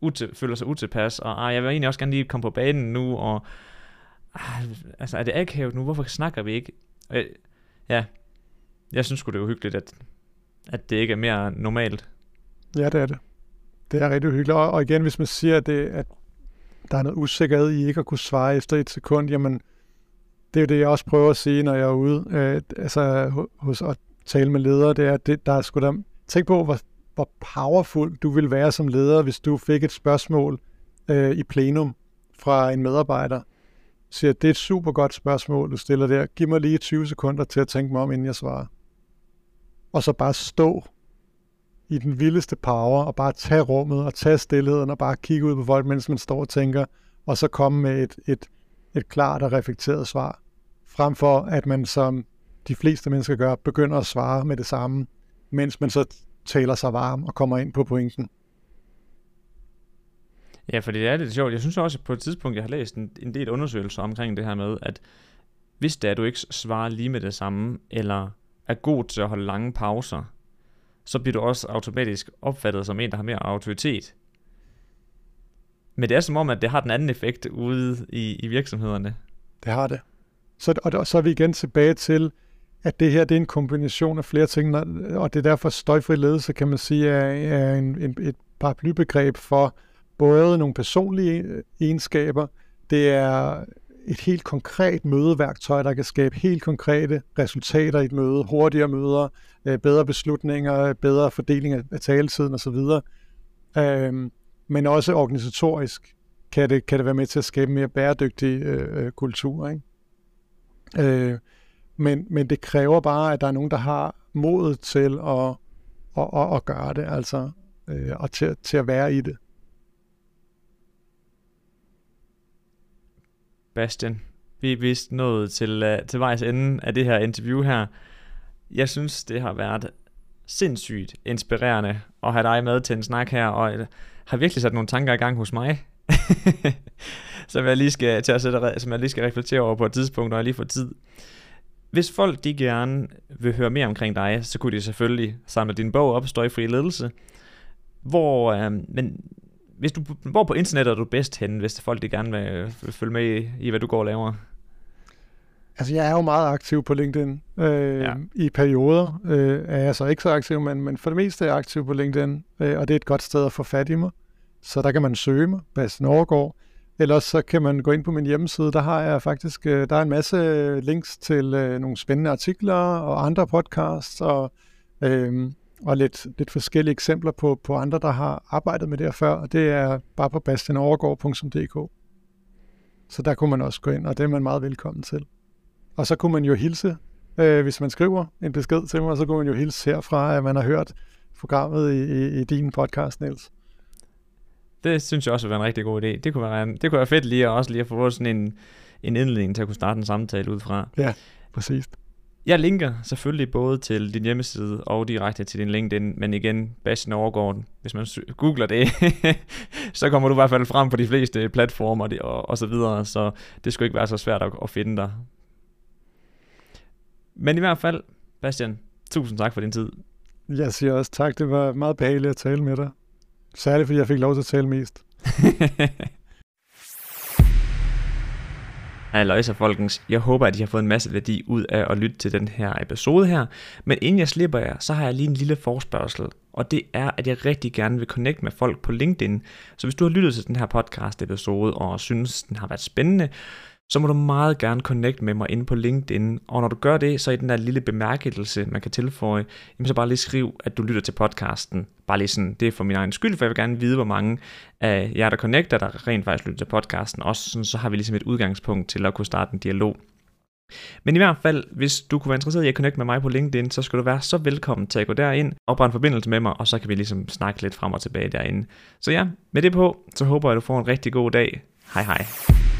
util, føler sig utilpas, og ah, jeg vil egentlig også gerne lige komme på banen nu, og ah, altså er det akavet nu, hvorfor snakker vi ikke? Øh, ja, jeg synes det er uhyggeligt, at, at det ikke er mere normalt. Ja, det er det. Det er rigtig hyggeligt. og igen, hvis man siger, at, det, at der er noget usikkerhed i ikke at kunne svare efter et sekund, jamen, det er jo det, jeg også prøver at sige, når jeg er ude, øh, altså hos at tale med ledere, det er, at det, der er sgu da, tænk på, hvor, hvor powerful du vil være som leder, hvis du fik et spørgsmål øh, i plenum fra en medarbejder, siger, det er et super godt spørgsmål, du stiller der. Giv mig lige 20 sekunder til at tænke mig om, inden jeg svarer. Og så bare stå i den vildeste power, og bare tage rummet, og tage stillheden, og bare kigge ud på folk, mens man står og tænker, og så komme med et, et, et klart og reflekteret svar frem for at man som de fleste mennesker gør, begynder at svare med det samme, mens man så taler sig varm og kommer ind på pointen. Ja, for det er lidt sjovt. Jeg synes også, at på et tidspunkt, jeg har læst en, en del undersøgelser omkring det her med, at hvis det er, at du ikke svarer lige med det samme, eller er god til at holde lange pauser, så bliver du også automatisk opfattet som en, der har mere autoritet. Men det er som om, at det har den anden effekt ude i, i virksomhederne. Det har det. Så, og så er vi igen tilbage til, at det her det er en kombination af flere ting, og det er derfor støjfri ledelse, kan man sige, er, er en, en, et paraplybegreb for både nogle personlige egenskaber, det er et helt konkret mødeværktøj, der kan skabe helt konkrete resultater i et møde, hurtigere møder, øh, bedre beslutninger, bedre fordeling af taletiden osv. Øhm, men også organisatorisk kan det, kan det være med til at skabe en mere bæredygtig øh, øh kultur. Ikke? Øh, men, men det kræver bare, at der er nogen, der har modet til at, at, at, at gøre det, altså, øh, og til, til at være i det. Bastian, vi er vist nået til, uh, til vejs ende af det her interview her. Jeg synes, det har været sindssygt inspirerende at have dig med til en snak her, og øh, har virkelig sat nogle tanker i gang hos mig. som jeg lige skal til at sætte, som jeg lige skal reflektere over på et tidspunkt, når jeg lige får tid. Hvis folk de gerne vil høre mere omkring dig, så kunne de selvfølgelig samle din bog op, Støjfri Ledelse. Hvor, øh, men hvis du, hvor på internettet er du bedst henne, hvis folk de gerne vil, følge med i, i, hvad du går og laver? Altså, jeg er jo meget aktiv på LinkedIn. Øh, ja. I perioder øh, er jeg så ikke så aktiv, men, men for det meste er jeg aktiv på LinkedIn, øh, og det er et godt sted at få fat i mig. Så der kan man søge mig, Bastian Overgaard. Ellers så kan man gå ind på min hjemmeside, der har jeg faktisk øh, der er en masse links til øh, nogle spændende artikler og andre podcasts og, øh, og lidt, lidt forskellige eksempler på, på andre, der har arbejdet med det her før, og det er bare på bastianovergaard.dk. Så der kunne man også gå ind, og det er man meget velkommen til. Og så kunne man jo hilse, øh, hvis man skriver en besked til mig, så kunne man jo hilse herfra, at man har hørt programmet i, i, i din podcast, Niels. Det synes jeg også var en rigtig god idé. Det kunne være, det kunne være fedt lige at også lige at få sådan en, en indledning til at kunne starte en samtale ud fra. Ja, præcis. Jeg linker selvfølgelig både til din hjemmeside og direkte til din LinkedIn, men igen, Bastian Overgaard, hvis man googler det, så kommer du i hvert fald frem på de fleste platformer og, og så videre, så det skulle ikke være så svært at, at finde dig. Men i hvert fald, Bastian, tusind tak for din tid. Jeg siger også tak, det var meget behageligt at tale med dig. Særligt fordi jeg fik lov til at tale mest. Halløjsa folkens, jeg håber at I har fået en masse værdi ud af at lytte til den her episode her, men inden jeg slipper jer, så har jeg lige en lille forspørgsel, og det er, at jeg rigtig gerne vil connecte med folk på LinkedIn, så hvis du har lyttet til den her podcast episode og synes den har været spændende, så må du meget gerne connect med mig inde på LinkedIn. Og når du gør det, så i den der lille bemærkelse, man kan tilføje, jamen så bare lige skriv, at du lytter til podcasten. Bare lige sådan, det er for min egen skyld, for jeg vil gerne vide, hvor mange af jer, der connecter, der rent faktisk lytter til podcasten. Også sådan, så har vi ligesom et udgangspunkt til at kunne starte en dialog. Men i hvert fald, hvis du kunne være interesseret i at connecte med mig på LinkedIn, så skal du være så velkommen til at gå derind, oprette en forbindelse med mig, og så kan vi ligesom snakke lidt frem og tilbage derinde. Så ja, med det på, så håber jeg, at du får en rigtig god dag. Hej hej.